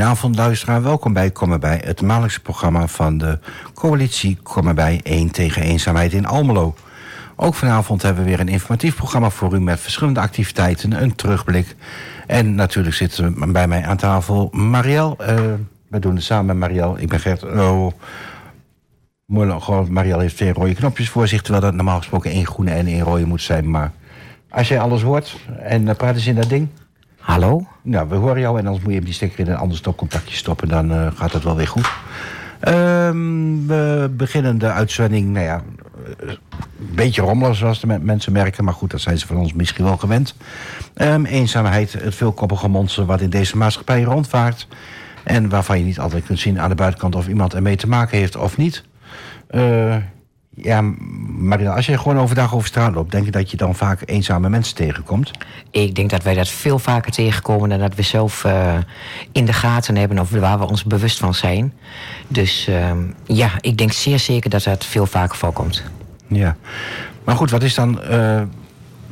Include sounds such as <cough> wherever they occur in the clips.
Goedenavond luisteraar, welkom bij Kom erbij, het maandelijkse programma van de coalitie Kom erbij 1 tegen eenzaamheid in Almelo. Ook vanavond hebben we weer een informatief programma voor u met verschillende activiteiten, een terugblik. En natuurlijk zitten bij mij aan tafel Marielle. Uh, we doen het samen met Marielle. Ik ben Gert. Oh, Marielle heeft twee rode knopjes voor zich, terwijl dat normaal gesproken één groene en één rode moet zijn. Maar als jij alles hoort en uh, praat eens in dat ding. Hallo? Nou, we horen jou en anders moet je die stekker in een ander stopcontactje stoppen. Dan uh, gaat het wel weer goed. Um, we beginnen de uitzending, nou ja, een beetje rommelig zoals de mensen merken. Maar goed, dat zijn ze van ons misschien wel gewend. Um, eenzaamheid, het veelkoppige monster wat in deze maatschappij rondvaart. En waarvan je niet altijd kunt zien aan de buitenkant of iemand ermee te maken heeft of niet. Uh, ja, maar als je gewoon overdag over straat loopt, denk je dat je dan vaak eenzame mensen tegenkomt? Ik denk dat wij dat veel vaker tegenkomen dan dat we zelf uh, in de gaten hebben of waar we ons bewust van zijn. Dus uh, ja, ik denk zeer zeker dat dat veel vaker voorkomt. Ja, maar goed, wat is dan. Uh,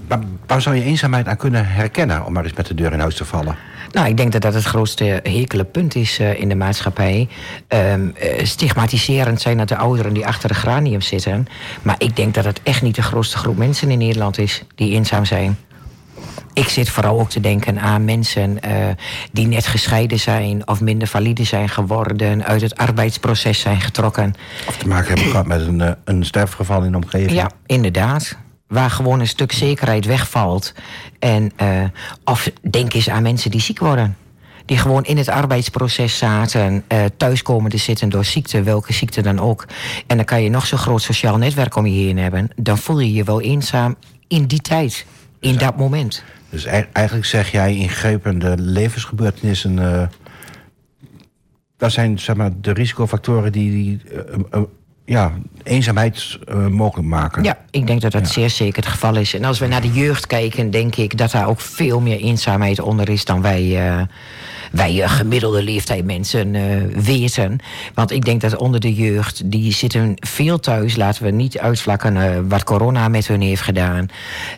waar, waar zou je eenzaamheid aan kunnen herkennen om maar eens met de deur in huis te vallen? Nou, ik denk dat dat het grootste hekele punt is uh, in de maatschappij. Um, uh, stigmatiserend zijn dat de ouderen die achter de granium zitten. Maar ik denk dat het echt niet de grootste groep mensen in Nederland is die eenzaam zijn. Ik zit vooral ook te denken aan mensen uh, die net gescheiden zijn of minder valide zijn geworden, uit het arbeidsproces zijn getrokken. Of te maken hebben gehad met een, een sterfgeval in de omgeving. Ja, inderdaad waar gewoon een stuk zekerheid wegvalt. En, uh, of denk eens aan mensen die ziek worden. Die gewoon in het arbeidsproces zaten, uh, thuis komen te zitten door ziekte, welke ziekte dan ook. En dan kan je nog zo'n groot sociaal netwerk om je heen hebben. Dan voel je je wel eenzaam in die tijd, in dus dat moment. Dus eigenlijk zeg jij ingrijpende levensgebeurtenissen. Uh, dat zijn zeg maar, de risicofactoren die, die ja, eenzaamheid uh, mogelijk maken. Ja, ik denk dat dat ja. zeer zeker het geval is. En als we naar de jeugd kijken, denk ik dat daar ook veel meer eenzaamheid onder is dan wij, uh, wij uh, gemiddelde leeftijd mensen weten. Want ik denk dat onder de jeugd, die zitten veel thuis. Laten we niet uitvlakken wat corona met hun heeft gedaan.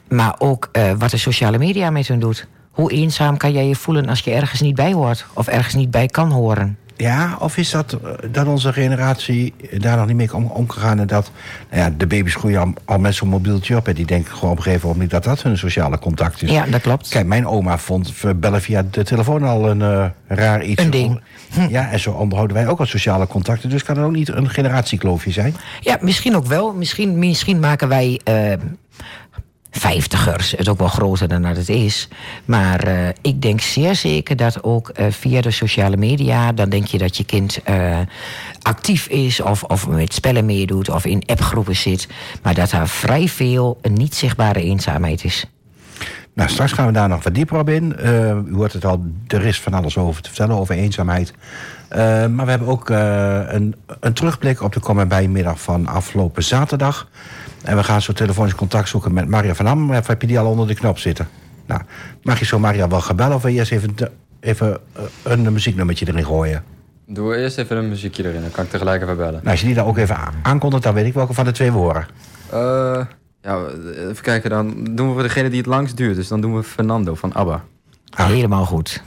Maar ook wat de sociale media met hun doet. Hoe eenzaam kan jij je voelen als je ergens niet bij hoort? Of ergens niet bij kan horen? Ja, of is dat dat onze generatie daar nog niet mee om, omgegaan... en dat nou ja, de baby's groeien al, al met zo'n mobieltje op... en die denken gewoon op een gegeven moment dat dat hun sociale contact is. Ja, dat klopt. Kijk, mijn oma vond bellen via de telefoon al een uh, raar iets. Een ding. Ja, en zo onderhouden wij ook al sociale contacten. Dus kan het ook niet een generatiekloofje zijn? Ja, misschien ook wel. Misschien, misschien maken wij... Uh, vijftigers het ook wel groter dan dat het is. Maar uh, ik denk zeer zeker dat ook uh, via de sociale media... dan denk je dat je kind uh, actief is of, of met spellen meedoet... of in appgroepen zit. Maar dat daar vrij veel een niet zichtbare eenzaamheid is. Nou, straks gaan we daar nog wat dieper op in. u hoort het al, er is van alles over te vertellen, over eenzaamheid. maar we hebben ook een, een terugblik op de Kom bij middag van afgelopen zaterdag... En we gaan zo telefonisch contact zoeken met Maria van Ham. Of heb je die al onder de knop zitten? Nou, mag je zo Maria wel gaan bellen of wil je eerst even, even een muzieknummertje erin gooien? Doe eerst even een muziekje erin, dan kan ik tegelijk even bellen. Nou, als je die dan ook even aankondigt, dan weet ik welke van de twee we horen. Ja, even kijken, dan doen we voor degene die het langst duurt. Dus dan doen we Fernando van ABBA. Ah. Helemaal goed.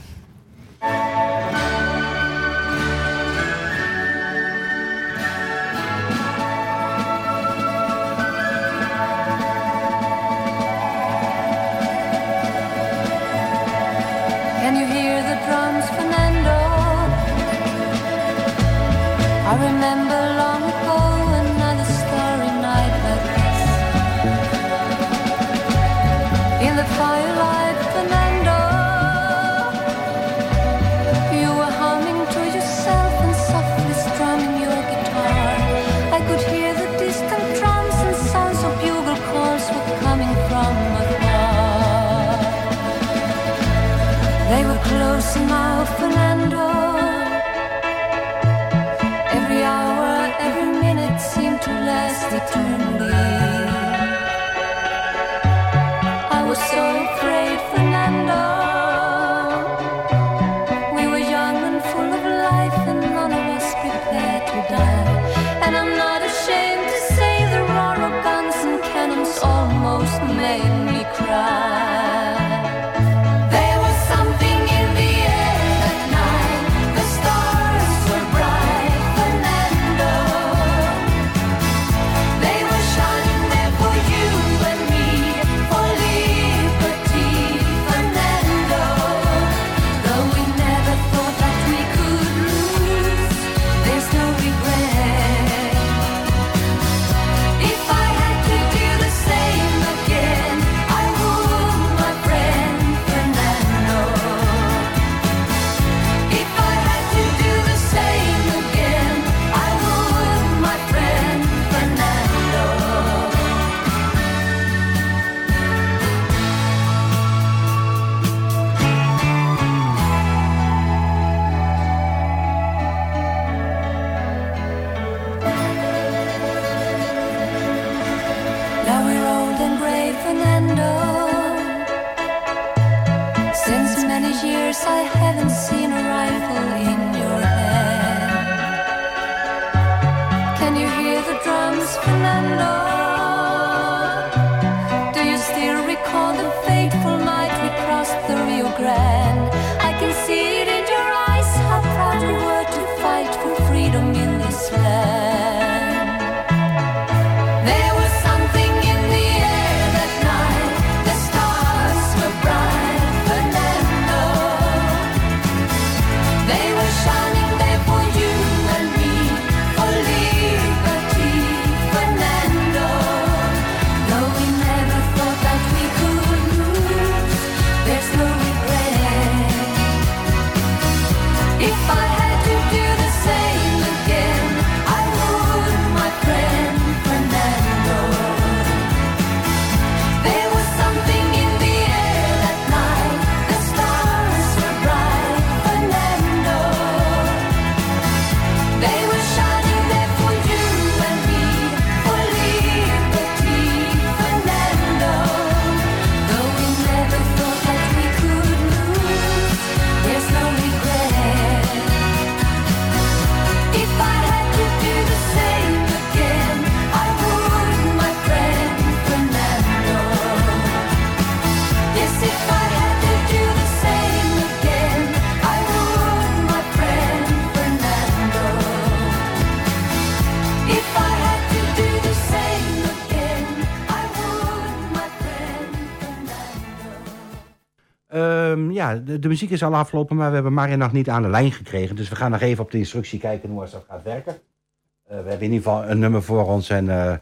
De, muziek is al afgelopen, maar we hebben Maria nog niet aan de lijn gekregen. Dus we gaan nog even op de instructie kijken hoe dat gaat werken. Eh, we hebben in ieder geval een nummer voor ons. En, eh,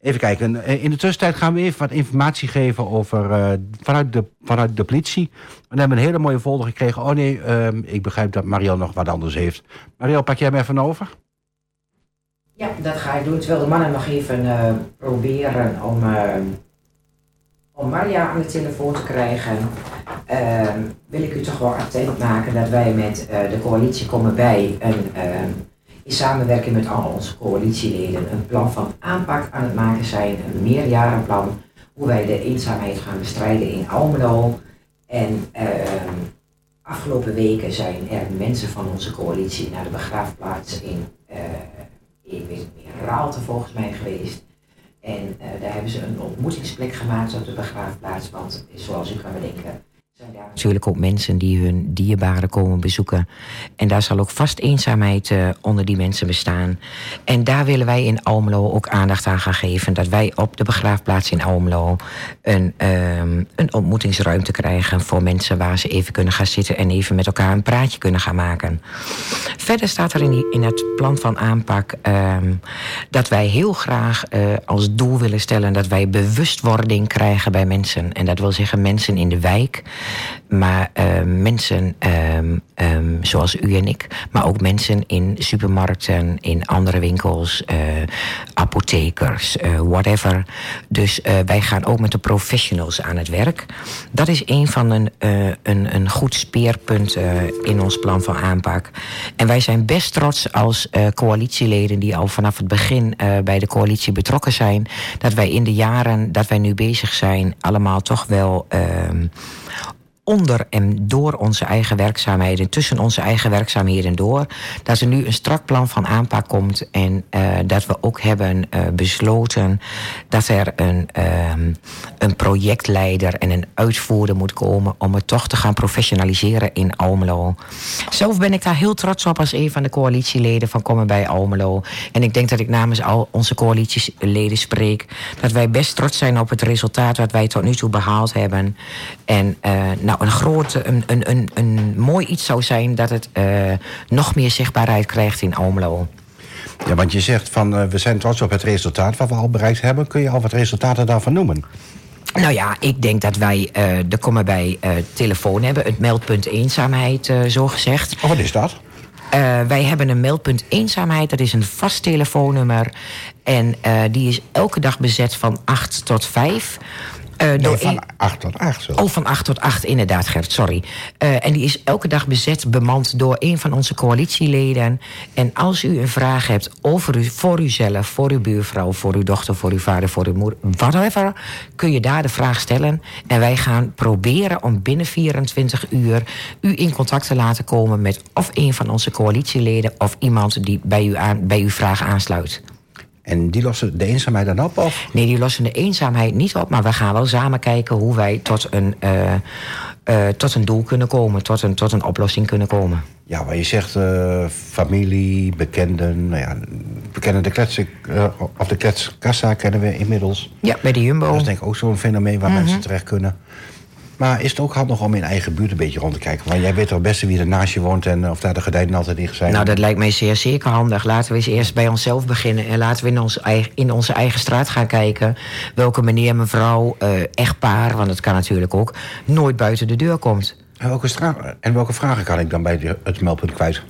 even kijken. Eh, In de tussentijd gaan we even wat informatie geven over, vanuit, de, vanuit de politie. Dan hebben we een hele mooie folder gekregen. Oh nee, ehm, ik begrijp dat Mariel nog wat anders heeft. Mariel, pak jij hem even over? Ja, dat ga ik doen. Terwijl de mannen nog even proberen om, eh, om Maria aan de telefoon te krijgen. eh, wil ik u toch wel attent maken dat wij met eh, de coalitie komen bij een, eh, in samenwerking met al onze coalitieleden een plan van aanpak aan het maken zijn. Een meerjarenplan hoe wij de eenzaamheid gaan bestrijden in Almelo. En eh, afgelopen weken zijn er mensen van onze coalitie naar de begraafplaats in eh, het meer, Raalte volgens mij geweest. En eh, daar hebben ze een ontmoetingsplek gemaakt op de begraafplaats. Want zoals u kan bedenken, zijn natuurlijk ook mensen die hun dierbaren komen bezoeken. En daar zal ook vast eenzaamheid eh, onder die mensen bestaan. En daar willen wij in Almelo ook aandacht aan gaan geven. Dat wij op de begraafplaats in Almelo een, ehm, een ontmoetingsruimte krijgen voor mensen waar ze even kunnen gaan zitten en even met elkaar een praatje kunnen gaan maken. Verder staat er in, in het plan van aanpak ehm, dat wij heel graag eh, als doel willen stellen dat wij bewustwording krijgen bij mensen. En dat wil zeggen mensen in de wijk, maar eh, mensen ehm, ehm, zoals u en ik, maar ook mensen in supermarkten, in andere winkels, eh, apothekers, eh, whatever. Dus eh, wij gaan ook met de professionals aan het werk. Dat is een van een, een, een goed speerpunt in ons plan van aanpak. En wij zijn best trots als coalitieleden die al vanaf het begin bij de coalitie betrokken zijn, dat wij in de jaren dat wij nu bezig zijn, allemaal toch wel. Onder en door onze eigen werkzaamheden, tussen onze eigen werkzaamheden door, dat er nu een strak plan van aanpak komt en eh, dat we ook hebben eh, besloten dat er een, ehm, een projectleider en een uitvoerder moet komen om het toch te gaan professionaliseren in Almelo. Zelf ben ik daar heel trots op als een van de coalitieleden van Komen bij Almelo. En ik denk dat ik namens al onze coalitieleden spreek, dat wij best trots zijn op het resultaat wat wij tot nu toe behaald hebben. En eh, nou, een groot, een, een, een, een mooi iets zou zijn dat het eh, nog meer zichtbaarheid krijgt in Almelo. Ja, want je zegt van eh, we zijn trots op het resultaat wat we al bereikt hebben. Kun je al wat resultaten daarvan noemen? Nou ja, ik denk dat wij eh de Komen bij eh, telefoon hebben, het meldpunt eenzaamheid, eh, zo gezegd. Oh, wat is dat? Wij hebben een meldpunt eenzaamheid. Dat is een vast telefoonnummer. En die is elke dag bezet van 8 tot 5. Nee, door van een- 8 tot 8 zo. Oh, van 8 tot 8, inderdaad, Gert, sorry. Eh, en die is elke dag bezet, bemand door een van onze coalitieleden. En als u een vraag hebt over u, voor uzelf, voor uw buurvrouw, voor uw dochter, voor uw vader, voor uw moeder, whatever, kun je daar de vraag stellen. En wij gaan proberen om binnen 24 uur u in contact te laten komen met of een van onze coalitieleden of iemand die bij, u aan, bij uw vraag aansluit. En die lossen de eenzaamheid dan op? Of? Nee, die lossen de eenzaamheid niet op. Maar we gaan wel samen kijken hoe wij tot een, eh, eh, tot een doel kunnen komen. Tot een, tot een oplossing kunnen komen. Ja, waar je zegt eh, familie, bekenden. Nou ja, bekenden de kletsen, eh, of de kletskassa kennen we inmiddels. Ja, bij de Jumbo. Dat is denk ik ook zo'n fenomeen waar mensen terecht kunnen. Maar is het ook handig om in eigen buurt een beetje rond te kijken? Want jij weet toch best wie er naast je woont en of daar de gordijnen altijd dicht zijn. Nou, dat lijkt mij zeer zeker handig. Laten we eens eerst bij onszelf beginnen. En laten we in, ons eigen, in onze eigen straat gaan kijken. Welke meneer, mevrouw, eh, echtpaar, want dat kan natuurlijk ook, nooit buiten de deur komt. En welke, stra- en welke vragen kan ik dan bij het meldpunt kwijt?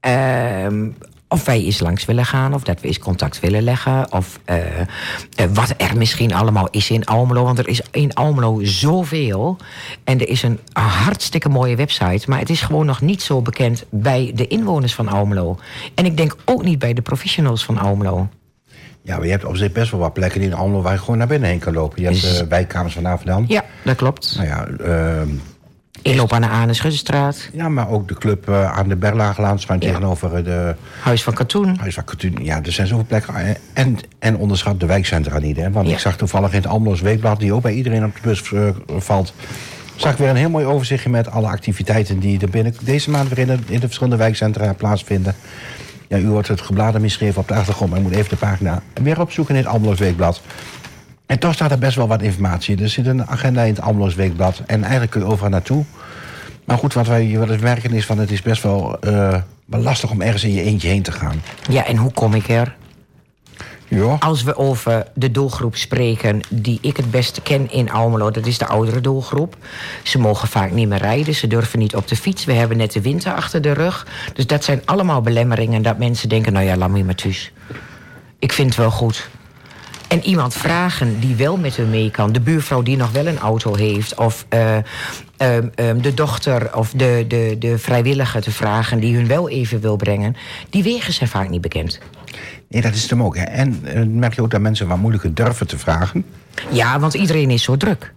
Ehm, of wij eens langs willen gaan, of dat we eens contact willen leggen. Of eh, eh, wat er misschien allemaal is in Almelo. Want er is in Almelo zoveel. En er is een hartstikke mooie website. Maar het is gewoon nog niet zo bekend bij de inwoners van Almelo. En ik denk ook niet bij de professionals van Almelo. Ja, maar je hebt op zich best wel wat plekken in Almelo waar je gewoon naar binnen heen kan lopen. Je hebt uh, wijkkamers van Averdam. Ja, dat klopt. Nou ja, ehm, Inloop aan de Ane Schuddestraat. ja, maar ook de club eh, aan de Berlagelaan schuin Ja. tegenover eh, de Huis van Katoen. Huis van Katoen. Ja, er zijn zoveel plekken. Eh, En, en onderschat de wijkcentra niet. Hè? Want Ja. ik zag toevallig in het Almeloos Weekblad, die ook bij iedereen op de bus valt... zag ik weer een heel mooi overzichtje met alle activiteiten... die er binnen deze maand weer in de, in de verschillende wijkcentra plaatsvinden. Ja, u hoort het gebladen misgegeven op de achtergrond... maar ik moet even de pagina weer opzoeken in het Almeloos Weekblad. En toch staat er best wel wat informatie. Er zit een agenda in het Almeloos Weekblad. En eigenlijk kun je overal naartoe. Maar goed, wat wij wel eens merken is van... het is best wel, wel lastig om ergens in je eentje heen te gaan. Ja, en hoe kom ik er? Ja, Als we over de doelgroep spreken die ik het beste ken in Almelo, dat is de oudere doelgroep. Ze mogen vaak niet meer rijden, ze durven niet op de fiets. We hebben net de winter achter de rug. Dus dat zijn allemaal belemmeringen dat mensen denken, nou ja, laat me maar thuis. Ik vind het wel goed. En iemand vragen die wel met hun mee kan. De buurvrouw die nog wel een auto heeft. Of eh, ehm, ehm, de dochter of de, de, de vrijwilliger te vragen die hun wel even wil brengen. Die wegen zijn vaak niet bekend. nee, dat is hem ook. Hè. En eh, merk je ook dat mensen wat moeilijker durven te vragen. Ja, want iedereen is zo druk.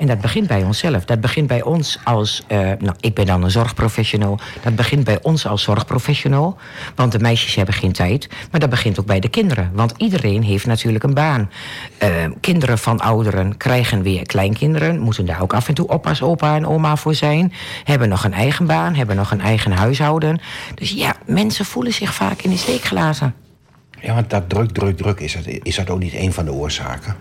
En dat begint bij onszelf. Dat begint bij ons als. eh, nou, ik ben dan een zorgprofessional. Dat begint bij ons als zorgprofessional. Want de meisjes hebben geen tijd. Maar dat begint ook bij de kinderen. Want iedereen heeft natuurlijk een baan. Eh, kinderen van ouderen krijgen weer kleinkinderen. Moeten daar ook af en toe oppas, opa en oma voor zijn. Hebben nog een eigen baan. Hebben nog een eigen huishouden. Dus ja, mensen voelen zich vaak in de steek gelaten. Ja, want dat druk, druk, druk, is dat, is dat ook niet een van de oorzaken?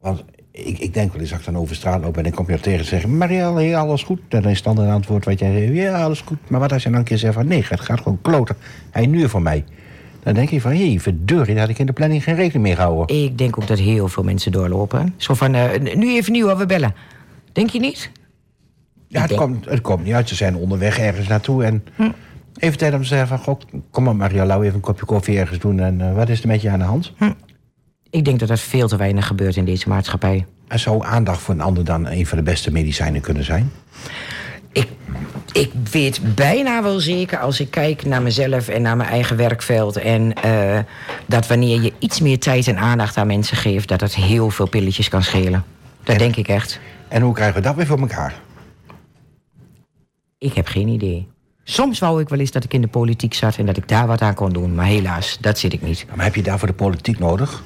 Want ik, ik denk wel eens, als ik dan over straat loop en dan kom je tegen en zeg... Marielle, hey, alles goed? En dan is het standaard antwoord wat jij zegt, ja, alles goed. Maar wat als je dan een keer zegt van, nee, het gaat gewoon kloten. Hij nu voor mij. Dan denk je van, hé, hey, verdorie, daar had ik in de planning geen rekening mee gehouden. Ik denk ook dat heel veel mensen doorlopen. Zo van, eh, nu even nieuw, hoor, we bellen. Denk je niet? Ja, het denk- komt, het komt niet uit. Ze zijn onderweg ergens naartoe en... Even tijd om te zeggen van, goh, kom maar Marielle, we even een kopje koffie ergens doen. En eh, wat is er met je aan de hand? Ik denk dat dat veel te weinig gebeurt in deze maatschappij. En zou aandacht voor een ander dan een van de beste medicijnen kunnen zijn? Ik, ik weet bijna wel zeker als ik kijk naar mezelf en naar mijn eigen werkveld. En eh, dat wanneer je iets meer tijd en aandacht aan mensen geeft, dat het heel veel pilletjes kan schelen. Dat En- denk ik echt. En hoe krijgen we dat weer voor elkaar? Ik heb geen idee. Soms wou ik wel eens dat ik in de politiek zat en dat ik daar wat aan kon doen. Maar helaas, dat zit ik niet. Maar heb je daarvoor de politiek nodig?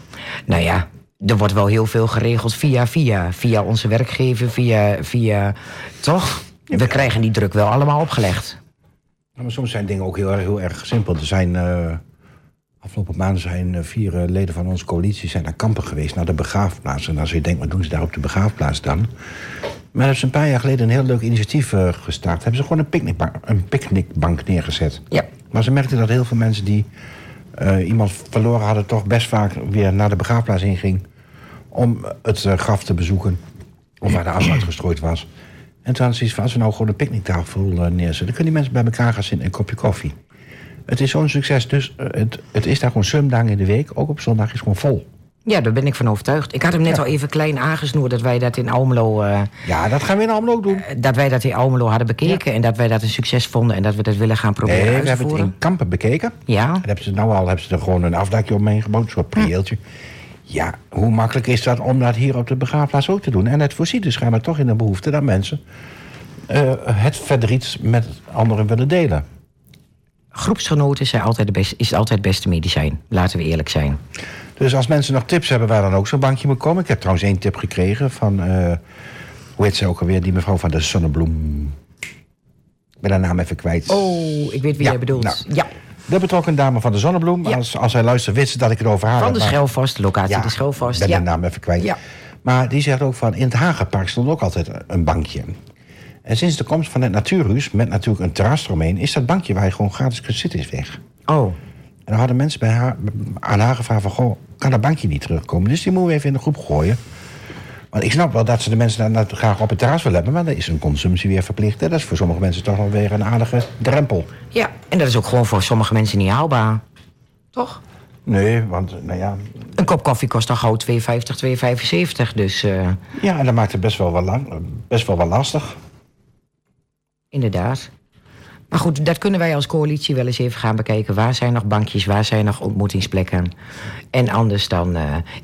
Nou ja, er wordt wel heel veel geregeld via via. Via onze werkgever, via... via toch? We krijgen die druk wel allemaal opgelegd. Maar soms zijn dingen ook heel erg, heel erg simpel. Er zijn, eh, afgelopen maanden zijn eh, vier eh, leden van onze coalitie zijn naar kampen geweest, naar de begraafplaats. En als je denkt, wat doen ze daar op de begraafplaats dan? Maar hebben ze een paar jaar geleden een heel leuk initiatief eh, gestart. Hebben ze gewoon een picknickbank, een picknickbank neergezet. Ja. Maar ze merkten dat heel veel mensen die eh, iemand verloren hadden... toch best vaak weer naar de begraafplaats inging... om het eh, graf te bezoeken. Of waar de afval gestrooid was. En toen hadden ze van, als we nou gewoon een picknicktafel neerzetten... dan kunnen die mensen bij elkaar gaan zitten en een kopje koffie. Het is zo'n succes, dus het, het is daar gewoon zondag in de week. Ook op zondag is gewoon vol. Ja, daar ben ik van overtuigd. Ik had hem net Ja. al even klein aangesnoerd dat wij dat in Almelo, eh, Ja, dat gaan we in Almelo ook doen. dat wij dat in Almelo hadden bekeken. En dat wij dat een succes vonden en dat we dat willen gaan proberen Nee, we hebben het in kampen bekeken. Ja, En hebben ze nou al hebben ze er gewoon een afdakje omheen gebouwd, een soort prieeltje. Ja, hoe makkelijk is dat om dat hier op de begraafplaats ook te doen? En het voorziet dus schijnbaar toch in de behoefte dat mensen eh, het verdriet met anderen willen delen. groepsgenoten zijn altijd de best, is altijd het beste medicijn. Laten we eerlijk zijn. Dus als mensen nog tips hebben waar dan ook zo'n bankje moet komen. Ik heb trouwens één tip gekregen van, eh, hoe heet ze ook alweer, die mevrouw van de Zonnebloem. Ik ben haar naam even kwijt. Oh, ik weet wie Ja, jij bedoelt. nou. ja, De betrokken dame van de Zonnebloem. Ja. Als, als hij luistert, wist ze dat ik het over haar van de Schelvast, locatie de Schelvast. Ik ben Ja. de naam even kwijt. Ja. Maar die zegt ook van, in het Hagenpark stond ook altijd een bankje. En sinds de komst van het Natuurhuis, met natuurlijk een terras eromheen... is dat bankje waar je gewoon gratis kunt zitten, is weg. Oh, En dan hadden mensen bij haar, aan haar gevraagd van... goh, kan dat bankje niet terugkomen? Dus die moeten we even in de groep gooien. Want ik snap wel dat ze de mensen daar graag op het terras willen hebben... maar dan is een consumptie weer verplicht. hè. Dat is voor sommige mensen toch wel weer een aardige drempel. ja. En dat is ook gewoon voor sommige mensen niet haalbaar. Toch? Nee, want nou ja... Een kop koffie kost dan gauw 2,50, 2,75. Dus eh, Ja, en dat maakt het best wel, wel, lang, best wel, wel lastig. inderdaad. Maar goed, dat kunnen wij als coalitie wel eens even gaan bekijken. Waar zijn nog bankjes, waar zijn nog ontmoetingsplekken? En anders dan... eh,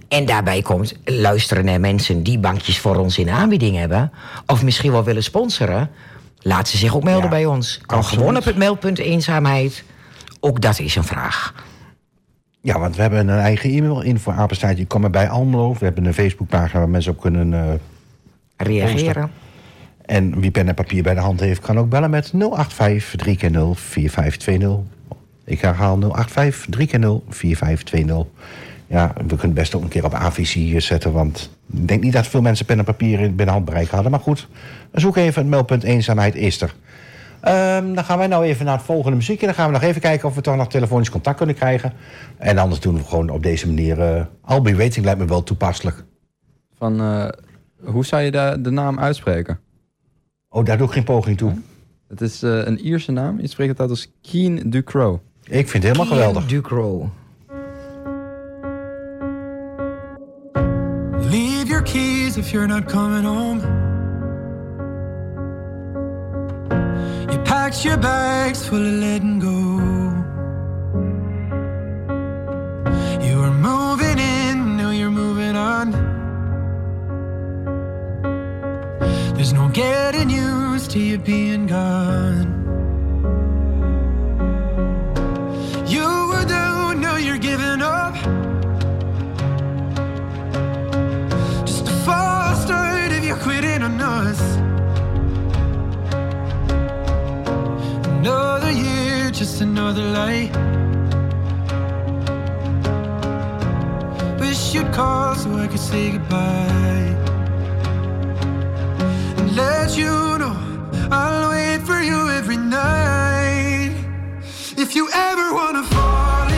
en daarbij komt luisteren naar mensen die bankjes voor ons in aanbieding hebben. Of misschien wel willen sponsoren. Laat ze zich ook melden Ja, bij ons. Kan absoluut. gewoon op het meldpunt eenzaamheid. Ook dat is een vraag. Ja, want we hebben een eigen e-mail, info apenstaartje, kom maar bij Almelo. We hebben een Facebookpagina waar mensen op kunnen... eh, Reageren. En wie pen en papier bij de hand heeft, kan ook bellen met 085 3 4520. Ik herhaal 085 3 4520. Ja, we kunnen best ook een keer op A-visie zetten, want ik denk niet dat veel mensen pen en papier in binnen handbereik hadden. Maar goed, zoek even het meldpunt eenzaamheid is er. Ehm, dan gaan wij nou even naar het volgende muziekje. Dan gaan we nog even kijken of we toch nog telefonisch contact kunnen krijgen. En anders doen we gewoon op deze manier... eh I'll lijkt me wel toepasselijk. Van, eh, hoe zou je de, de naam uitspreken? Oh, daar doe ik geen poging toe. Het is eh, een Ierse naam. Je spreekt het uit als Keen Ducrow. Ik vind het helemaal geweldig. Ducro. Leave your keys if you're not coming home. You packed your bags full of letting go. You were moving in, now you're moving on. There's no getting used to you being gone. You were down, now you're giving up. Just a false start if you're quitting on us. Another year, just another lie. Wish you'd call so I could say goodbye. Let you know I'll wait for you every night. If you ever wanna fall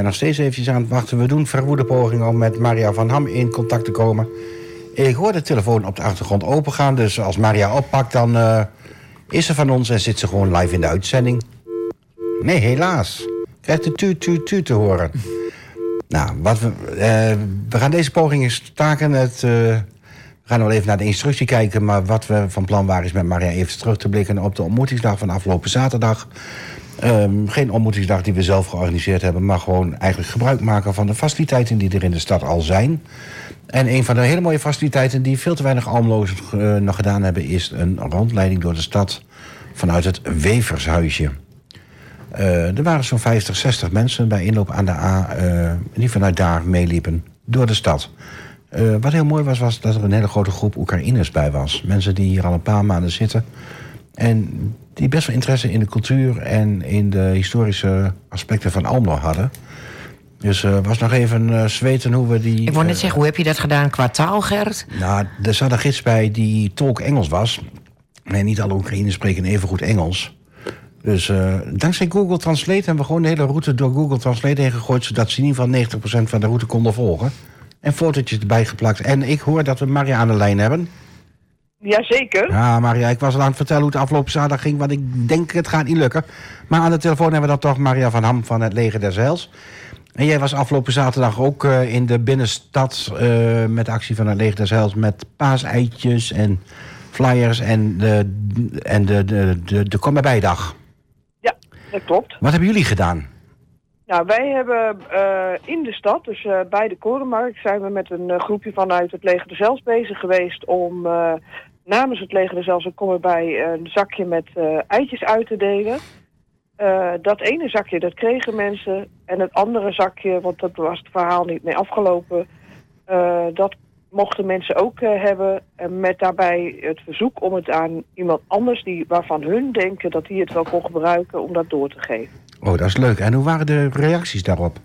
zijn nog steeds eventjes aan het wachten. We doen verwoede pogingen om met Maria van Ham in contact te komen. Ik hoor de telefoon op de achtergrond opengaan. Dus als Maria oppakt, dan eh, is ze van ons en zit ze gewoon live in de uitzending. Nee, helaas. Krijgt de tu tu tu te horen. <laughs> Nou, wat we, eh, we gaan deze pogingen staken. Het, eh, we gaan nog even naar de instructie kijken. Maar wat we van plan waren is met Maria even terug te blikken op de ontmoetingsdag van afgelopen zaterdag. Ehm, geen ontmoetingsdag die we zelf georganiseerd hebben, maar gewoon eigenlijk gebruik maken van de faciliteiten die er in de stad al zijn. En een van de hele mooie faciliteiten die veel te weinig almlozen eh, nog gedaan hebben, is een rondleiding door de stad vanuit het Wevershuisje. Eh, er waren zo'n 50, 60 mensen bij inloop aan de A eh, die vanuit daar meeliepen door de stad. Wat heel mooi was, was dat er een hele grote groep Oekraïners bij was. Mensen die hier al een paar maanden zitten. En die best wel interesse in de cultuur en in de historische aspecten van Almelo hadden. Dus eh was nog even eh, zweten hoe we die... Ik wou net eh, zeggen, hoe heb je dat gedaan qua taal, Gerrit? nou, er zat een gids bij die tolk Engels was. Nee, niet alle Oekraïners spreken even goed Engels. Dus dankzij Google Translate hebben we gewoon de hele route door Google Translate heen gegooid... zodat ze in ieder geval 90% van de route konden volgen. En fotootjes erbij geplakt. En ik hoor dat we Maria aan de lijn hebben. Jazeker. Ja, Maria, ik was al aan het vertellen hoe het afgelopen zaterdag ging... want ik denk het gaat niet lukken. Maar aan de telefoon hebben we dan toch Maria van Ham van het Leger des Heils. En jij was afgelopen zaterdag ook eh, in de binnenstad... eh, met de actie van het Leger des Heils met paaseitjes en flyers en de, en de, de, de, de Kom erbij dag. Ja, dat klopt. Wat hebben jullie gedaan? Nou, wij hebben eh, in de stad, dus bij de Korenmarkt, zijn we met een groepje vanuit het Leger de Zels bezig geweest om namens het Leger de Zels een kom erbij een zakje met eh, eitjes uit te delen. Eh, dat ene zakje, dat kregen mensen. En het andere zakje, want dat was het verhaal niet mee afgelopen, eh, dat mochten mensen ook hebben. En met daarbij het verzoek om het aan iemand anders die, waarvan hun denken dat die het wel kon gebruiken, om dat door te geven. Oh, dat is leuk. En hoe waren de reacties daarop?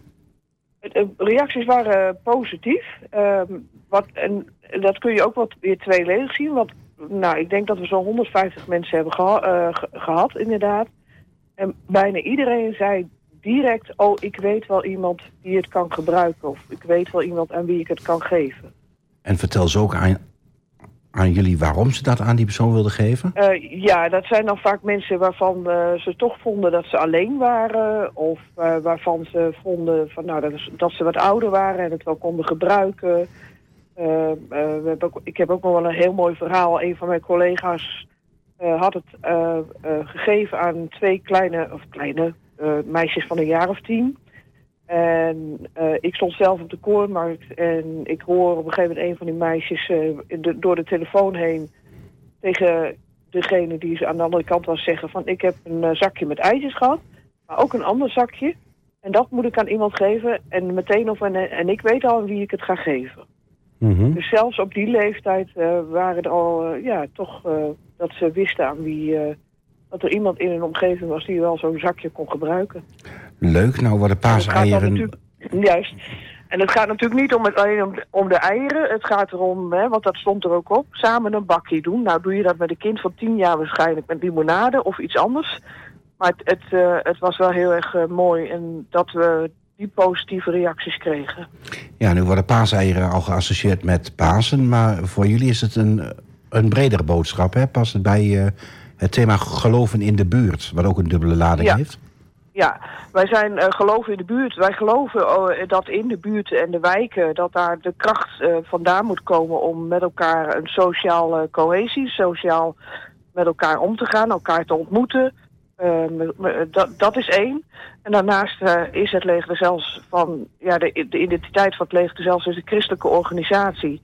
De reacties waren positief. Ehm, wat, en dat kun je ook wat weer tweeledig zien. Want nou, ik denk dat we zo'n 150 mensen hebben geha- eh, ge- gehad, inderdaad. En bijna iedereen zei direct... oh, ik weet wel iemand die het kan gebruiken. Of ik weet wel iemand aan wie ik het kan geven. En vertel ze ook aan, aan jullie waarom ze dat aan die persoon wilden geven? Eh, ja, dat zijn dan vaak mensen waarvan eh, ze toch vonden dat ze alleen waren. Of waarvan ze vonden van, nou, dat, is- dat ze wat ouder waren en het wel konden gebruiken. Eh, eh, we hebben ik heb ook nog wel een heel mooi verhaal. Een van mijn collega's eh, had het eh, gegeven aan twee kleine, of kleine meisjes van een jaar of tien. En ik stond zelf op de koormarkt en ik hoor op een gegeven moment een van die meisjes door de telefoon heen tegen degene die aan de andere kant was zeggen van ik heb een zakje met eitjes gehad, maar ook een ander zakje. En dat moet ik aan iemand geven en meteen of en, en ik weet al wie ik het ga geven. Mhm. Dus zelfs op die leeftijd eh, waren er al eh, ja, toch eh, dat ze wisten aan wie dat er iemand in hun omgeving was die wel zo'n zakje kon gebruiken. Leuk, nou worden En het gaat dan paaseieren... Juist. En het gaat natuurlijk niet om het, alleen om de, om de eieren. Het gaat erom, hè, want dat stond er ook op, samen een bakje doen. Nou doe je dat met een kind van tien jaar waarschijnlijk met limonade of iets anders. Maar het, het, het was wel heel erg mooi en dat we die positieve reacties kregen. Ja, nu worden paaseieren al geassocieerd met Pasen... maar voor jullie is het een, een bredere boodschap, hè? Past het bij eh, het thema geloven in de buurt... wat ook een dubbele lading Ja. heeft? Ja, wij zijn eh, geloven in de buurt. Wij geloven oh, dat in de buurt en de wijken... dat daar de kracht eh, vandaan moet komen om met elkaar een sociale cohesie... sociaal met elkaar om te gaan, elkaar te ontmoeten. Eh, met- dat, dat is één. En daarnaast eh, is het leger zelfs van... Ja, de, de identiteit van het leger zelfs is een christelijke organisatie...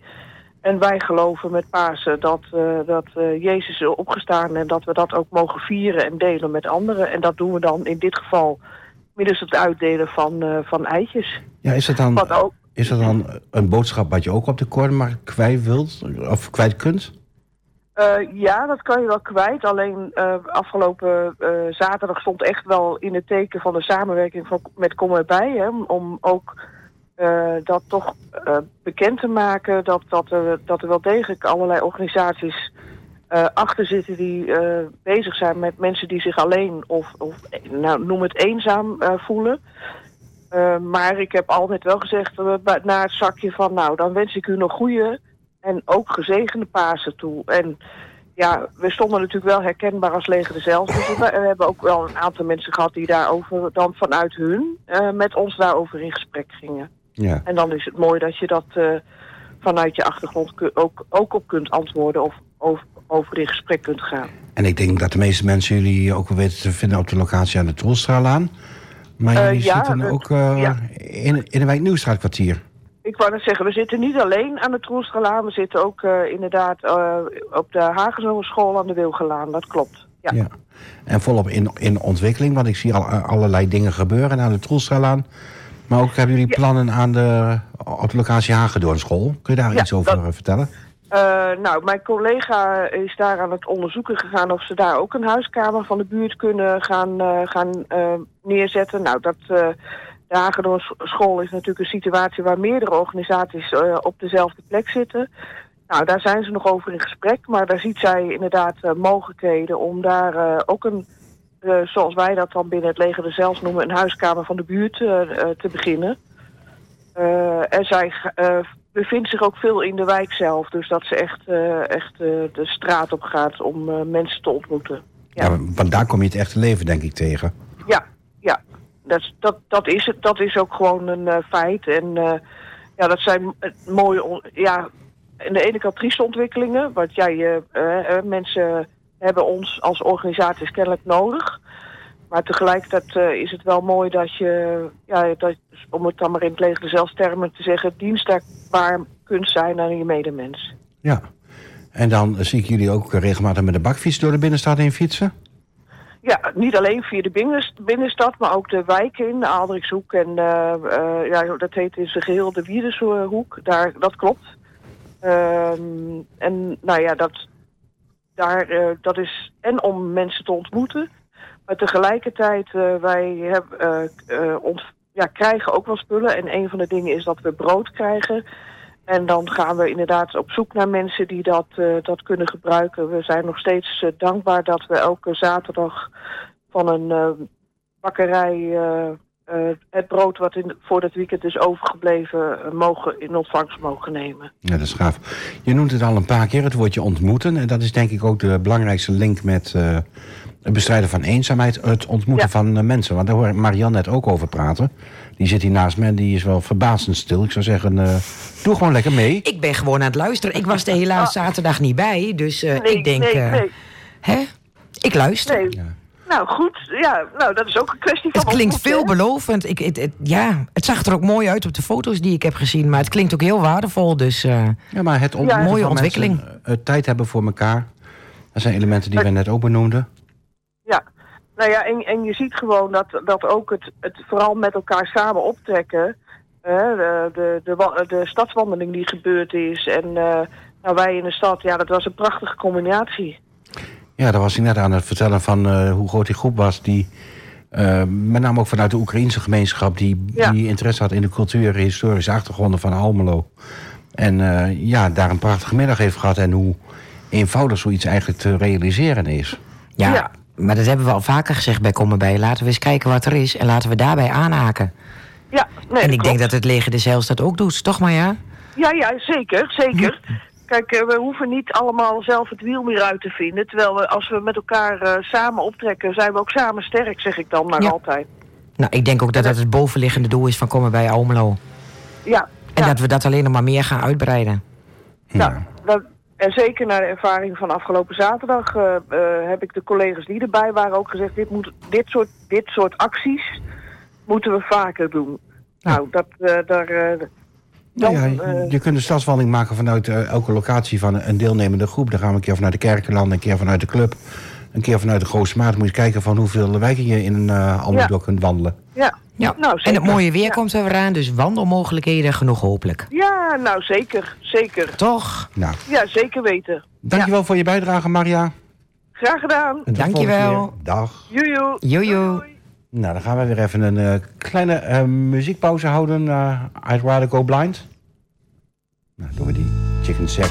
En wij geloven met Pasen dat, eh, dat eh, Jezus is opgestaan en dat we dat ook mogen vieren en delen met anderen. En dat doen we dan in dit geval middels het uitdelen van, van eitjes. Ja, is dat dan, ook, is dat dan een boodschap wat je ook op de koormarkt kwijt wilt? Of kwijt kunt? Eh, ja, dat kan je wel kwijt. Alleen eh, afgelopen eh, zaterdag stond echt wel in het teken van de samenwerking van, met Kom erbij. Hè, om ook dat toch bekend te maken. Dat, dat, er, dat er wel degelijk allerlei organisaties achter zitten die bezig zijn met mensen die zich alleen of, of nou, noem het eenzaam voelen. Maar ik heb altijd wel gezegd na het zakje van nou, dan wens ik u nog goede en ook gezegende Pasen toe. En ja, we stonden natuurlijk wel herkenbaar als leger zelf. Dus we, we hebben ook wel een aantal mensen gehad die daarover dan vanuit hun eh, met ons daarover in gesprek gingen. Ja. En dan is het mooi dat je dat eh, vanuit je achtergrond ook, ook op kunt antwoorden of over, over in gesprek kunt gaan. En ik denk dat de meeste mensen jullie ook wel weten te vinden op de locatie aan de Troelstraalaan. Maar Eh, jullie ja, zitten ook ja. in, in de wijk Nieuwstraatkwartier. Ik wou net zeggen, we zitten niet alleen aan de Troelstralaan. We zitten ook eh, inderdaad eh, op de Hagenzomerschool aan de Wilgelaan. Dat klopt. Ja. Ja. En volop in, in ontwikkeling, want ik zie al eh, allerlei dingen gebeuren aan de Troelstraalaan. Maar ook hebben jullie Ja. plannen aan de, op de locatie Hagedoornschool. Kun je daar Ja, iets over dat- vertellen? Nou, mijn collega is daar aan het onderzoeken gegaan of ze daar ook een huiskamer van de buurt kunnen gaan, gaan neerzetten. Nou, dat, de Hagedorn school is natuurlijk een situatie waar meerdere organisaties eh, op dezelfde plek zitten. Nou, daar zijn ze nog over in gesprek, maar daar ziet zij inderdaad eh, mogelijkheden om daar eh, ook een, zoals wij dat dan binnen het leger er zelfs noemen, een huiskamer van de buurt te beginnen. En zij bevindt zich ook veel in de wijk zelf. Dus dat ze echt, echt de straat op gaat om mensen te ontmoeten. Ja. Ja. want daar kom je het echte leven denk ik tegen. Ja. Dat, dat, is het. Dat is ook gewoon een eh, feit. En eh, ja, dat zijn mooie... Ja, aan de ene kant trieste ontwikkelingen. Want ja, je, eh, mensen hebben ons als organisaties kennelijk nodig. Maar tegelijkertijd is het wel mooi dat je, ja, dat, om het dan maar in het leger zelfs termen te zeggen, dienstbaar kunt zijn aan je medemens. Ja. En dan zie ik jullie ook regelmatig met de bakfiets door de binnenstad heen fietsen. Ja, niet alleen via de binnenst- binnenstad, maar ook de wijken in, de Aaldrikshoek en eh, eh, ja, dat heet in zijn geheel de Wiershoek. Daar, dat klopt. Ehm, en nou ja, dat, daar, eh, dat is en om mensen te ontmoeten, maar tegelijkertijd wij hebben, ja, krijgen ook wel spullen. En een van de dingen is dat we brood krijgen. En dan gaan we inderdaad op zoek naar mensen die dat, eh, dat kunnen gebruiken. We zijn nog steeds eh, dankbaar dat we elke zaterdag van een eh, bakkerij het brood wat in, voor dat weekend is overgebleven mogen, in ontvangst mogen nemen. Ja, dat is gaaf. Je noemt het al een paar keer, het woordje ontmoeten. En dat is denk ik ook de belangrijkste link met het bestrijden van eenzaamheid. Het ontmoeten Ja. van mensen. Want daar hoor ik Marianne net ook over praten. Die zit hier naast me en die is wel verbazend stil. Ik zou zeggen, eh, doe gewoon lekker mee. Ik ben gewoon aan het luisteren. Ik was er helaas zaterdag niet bij, dus eh, ik denk... nee, eh, nee, Hè? Ik luister. nee. Nou goed, ja, nou dat is ook een kwestie van Het klinkt veelbelovend. Ik, het, het- ja, het zag er ook mooi uit op de foto's die ik heb gezien. Maar het klinkt ook heel waardevol. Dus eh, Ja, maar het Mooie ontwikkeling. mensen, tijd hebben voor elkaar. Dat zijn elementen die we net ook benoemden. Ja, nou ja, en, en je ziet gewoon dat, dat ook het, het vooral met elkaar samen optrekken. hè, de, de, de, wa- de stadswandeling die gebeurd is. En eh, nou, wij in de stad, ja, dat was een prachtige combinatie. Ja, daar was ik net aan het vertellen van eh, hoe groot die groep was. Die, eh, met name ook vanuit de Oekraïnse gemeenschap... die, Ja. die interesse had in de cultuur en historische achtergronden van Almelo. En eh, ja, daar een prachtige middag heeft gehad. En hoe eenvoudig zoiets eigenlijk te realiseren is. ja, Ja. Maar dat hebben we al vaker gezegd bij Komen Bij. Laten we eens kijken wat er is en laten we daarbij aanhaken. Ja, nee, en ik denk dat het leger de Zeils dat ook doet, toch maar ja? Ja, ja, zeker, zeker. Kijk, eh, we hoeven niet allemaal zelf het wiel meer uit te vinden. Terwijl we, als we met elkaar eh, samen optrekken, zijn we ook samen sterk, zeg ik dan maar Ja. altijd. Nou, ik denk ook dat dat het bovenliggende doel is van Komen Bij Almelo. Ja, En ja. dat we dat alleen nog maar meer gaan uitbreiden. Dat, en zeker naar de ervaring van afgelopen zaterdag eh, eh, heb ik de collega's die erbij waren ook gezegd... dit, moet, dit, soort, dit soort acties moeten we vaker doen. Nou, dat, eh, daar... dan, Nou ja, eh, je kunt een stadswandeling maken vanuit elke locatie van een deelnemende groep. Dan gaan we een keer vanuit de Kerkenland, een keer vanuit de club... een keer vanuit de Grootse Maat. Moet je kijken van hoeveel wijken je in uh, Almelo Ja. kunt wandelen. ja. Ja. Nou, en het mooie weer Ja. komt er weer aan, dus wandelmogelijkheden genoeg hopelijk. Ja, nou zeker, zeker. Toch? Nou, Ja, zeker weten. dankjewel voor je bijdrage, Maria. Graag gedaan. Dankjewel. Dag. Joejoe. Jojo. Doei. Nou, dan gaan we weer even een eh, kleine eh, muziekpauze houden. eh I'd rather go blind. Nou, doen we die. Chicken Sack.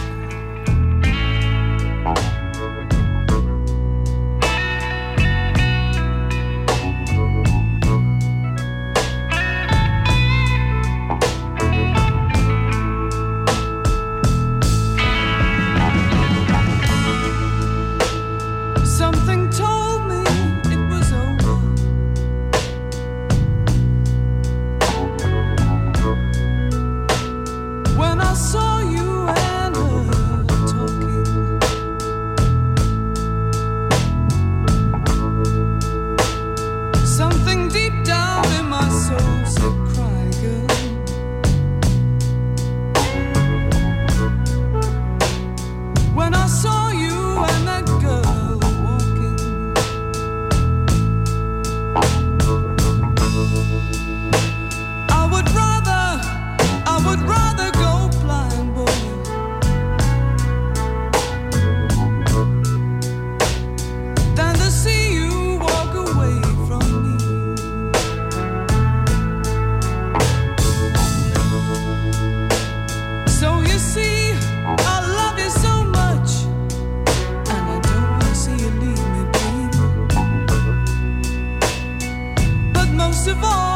Most of all,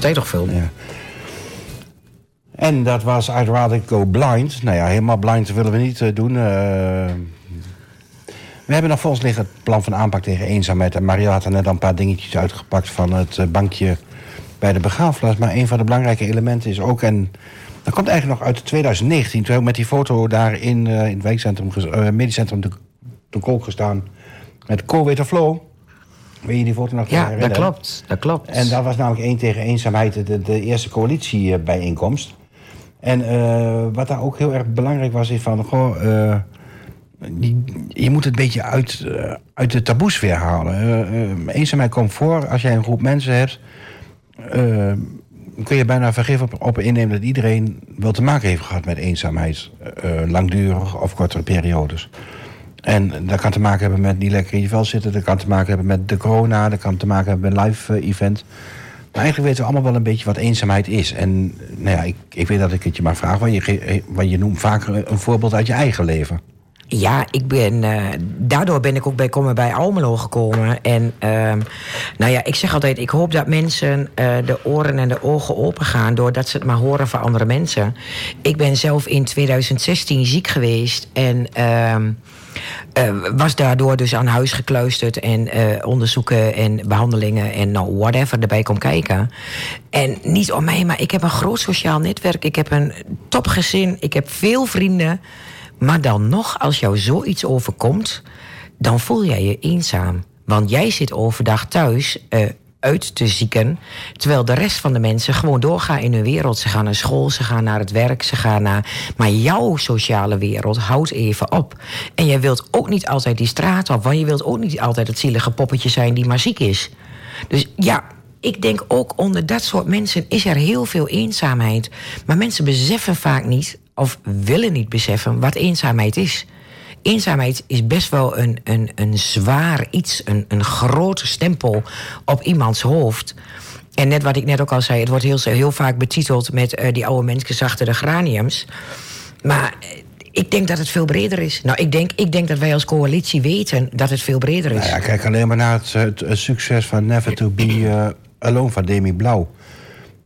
toch veel? Ja. En dat was I'd Rather Go Blind. Nou ja, helemaal blind willen we niet eh, doen. Eh, we hebben nog voor ons liggen het plan van aanpak tegen eenzaamheid. En Mario had er net al een paar dingetjes uitgepakt van het eh, bankje bij de begraafplaats. Maar een van de belangrijke elementen is ook... en dat komt eigenlijk nog uit 2019... toen met die foto daar in, in het wijkcentrum, medisch de, de Kolk gestaan... met COVID Flow. Weet je die foto nog Ja, dat herinneren? klopt. Dat klopt. En dat was namelijk één tegen eenzaamheid de, de eerste coalitiebijeenkomst. En eh, wat daar ook heel erg belangrijk was, is van... Goh, eh, je, je moet het een beetje uit, eh, uit de taboes weer halen. Eh, eh, eenzaamheid komt voor als jij een groep mensen hebt... eh, kun je bijna vergif op, op innemen dat iedereen wel te maken heeft gehad met eenzaamheid. eh, eh, langdurig of kortere periodes. En dat kan te maken hebben met niet lekker in je vel zitten. Dat kan te maken hebben met de corona. Dat kan te maken hebben met live eh, event. Maar eigenlijk weten we allemaal wel een beetje wat eenzaamheid is. En nou ja, ik, ik weet dat ik het je maar vraag. Want je, eh, je noemt vaak een voorbeeld uit je eigen leven. Ja, ik ben, eh, daardoor ben ik ook bij Komen bij Almelo gekomen. En ehm, nou ja, ik zeg altijd, ik hoop dat mensen de oren en de ogen open gaan... doordat ze het maar horen van andere mensen. Ik ben zelf in 2016 ziek geweest en... eh, was daardoor dus aan huis gekluisterd en eh, onderzoeken en behandelingen en nou, whatever erbij komt kijken. En niet om mij, maar ik heb een groot sociaal netwerk. Ik heb een topgezin, ik heb veel vrienden. Maar dan nog, als jou zoiets overkomt, dan voel jij je eenzaam. Want jij zit overdag thuis eh, uit te zieken, terwijl de rest van de mensen gewoon doorgaan in hun wereld. Ze gaan naar school, ze gaan naar het werk, ze gaan naar. Maar jouw sociale wereld houdt even op. En jij wilt ook niet altijd die straat op, want je wilt ook niet altijd het zielige poppetje zijn die maar ziek is. Dus ja, ik denk ook onder dat soort mensen is er heel veel eenzaamheid. Maar mensen beseffen vaak niet, of willen niet beseffen, wat eenzaamheid is. Eenzaamheid is best wel een, een, een zwaar iets, een, een grote stempel op iemands hoofd. En net wat ik net ook al zei, het wordt heel, heel vaak betiteld met eh, die oude mensen zachter de graniums. Maar eh, ik denk dat het veel breder is. Nou, ik denk, ik denk dat wij als coalitie weten dat het veel breder is. Nou ja, kijk alleen maar naar het, het, het succes van Never to Be eh, Alone van Demi Blauw.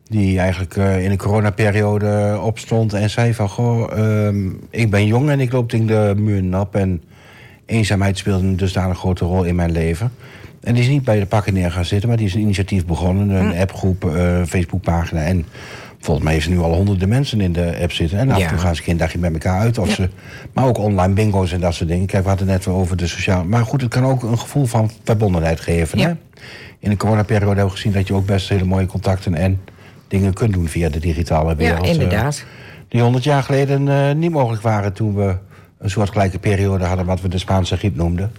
Die eigenlijk eh, in de coronaperiode opstond en zei van... Goh, ehm, ik ben jong en ik loop tegen de muur nap. En eenzaamheid speelde een dusdanig grote rol in mijn leven. En die is niet bij de pakken neer gaan zitten... maar die is een initiatief begonnen, een appgroep, eh Facebookpagina... en volgens mij heeft ze nu al honderden mensen in de app zitten. En af en Ja. toe gaan ze een een dagje met elkaar uit. Of ze, maar ook online bingo's en dat soort dingen. Kijk, we hadden het net over de sociale... Maar goed, het kan ook een gevoel van verbondenheid geven. Ja. Hè? In de coronaperiode hebben we gezien dat je ook best hele mooie contacten... en dingen kunt doen via de digitale ja, wereld. eh, inderdaad. die honderd jaar geleden eh, niet mogelijk waren toen we een soort gelijke periode hadden... wat we de Spaanse griep noemden.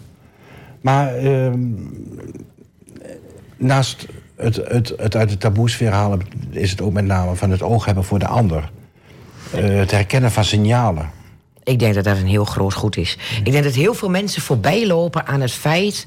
Maar ehm, naast het, het, het uit de taboesfeer halen... is het ook met name van het oog hebben voor de ander. Eh, het herkennen van signalen. Ik denk dat dat een heel groot goed is. Ik denk dat heel veel mensen voorbij lopen aan het feit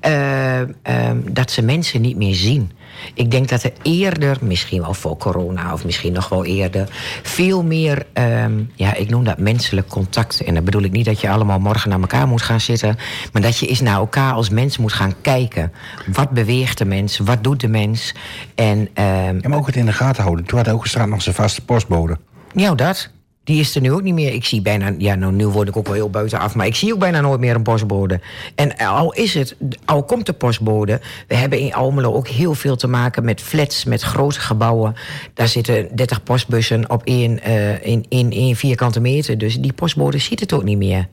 eh, ehm, dat ze mensen niet meer zien. Ik denk dat er eerder, misschien wel voor corona of misschien nog wel eerder, veel meer, ehm, ja, ik noem dat menselijk contact. En dan bedoel ik niet dat je allemaal morgen naar elkaar moet gaan zitten, maar dat je eens naar elkaar als mens moet gaan kijken. Wat beweegt de mens? Wat doet de mens? En ehm, maar ook het in de gaten houden. Toen had ook gestraat nog zijn vaste postbode. ja, dat. Die is er nu ook niet meer. Ik zie bijna, ja, nou, nu word ik ook wel heel buitenaf, maar ik zie ook bijna nooit meer een postbode. En al is het, al komt de postbode, we hebben in Almelo ook heel veel te maken met flats, met grote gebouwen. Daar zitten 30 postbussen op één, eh, in, in, vierkante meter. Dus die postbode ziet het ook niet meer.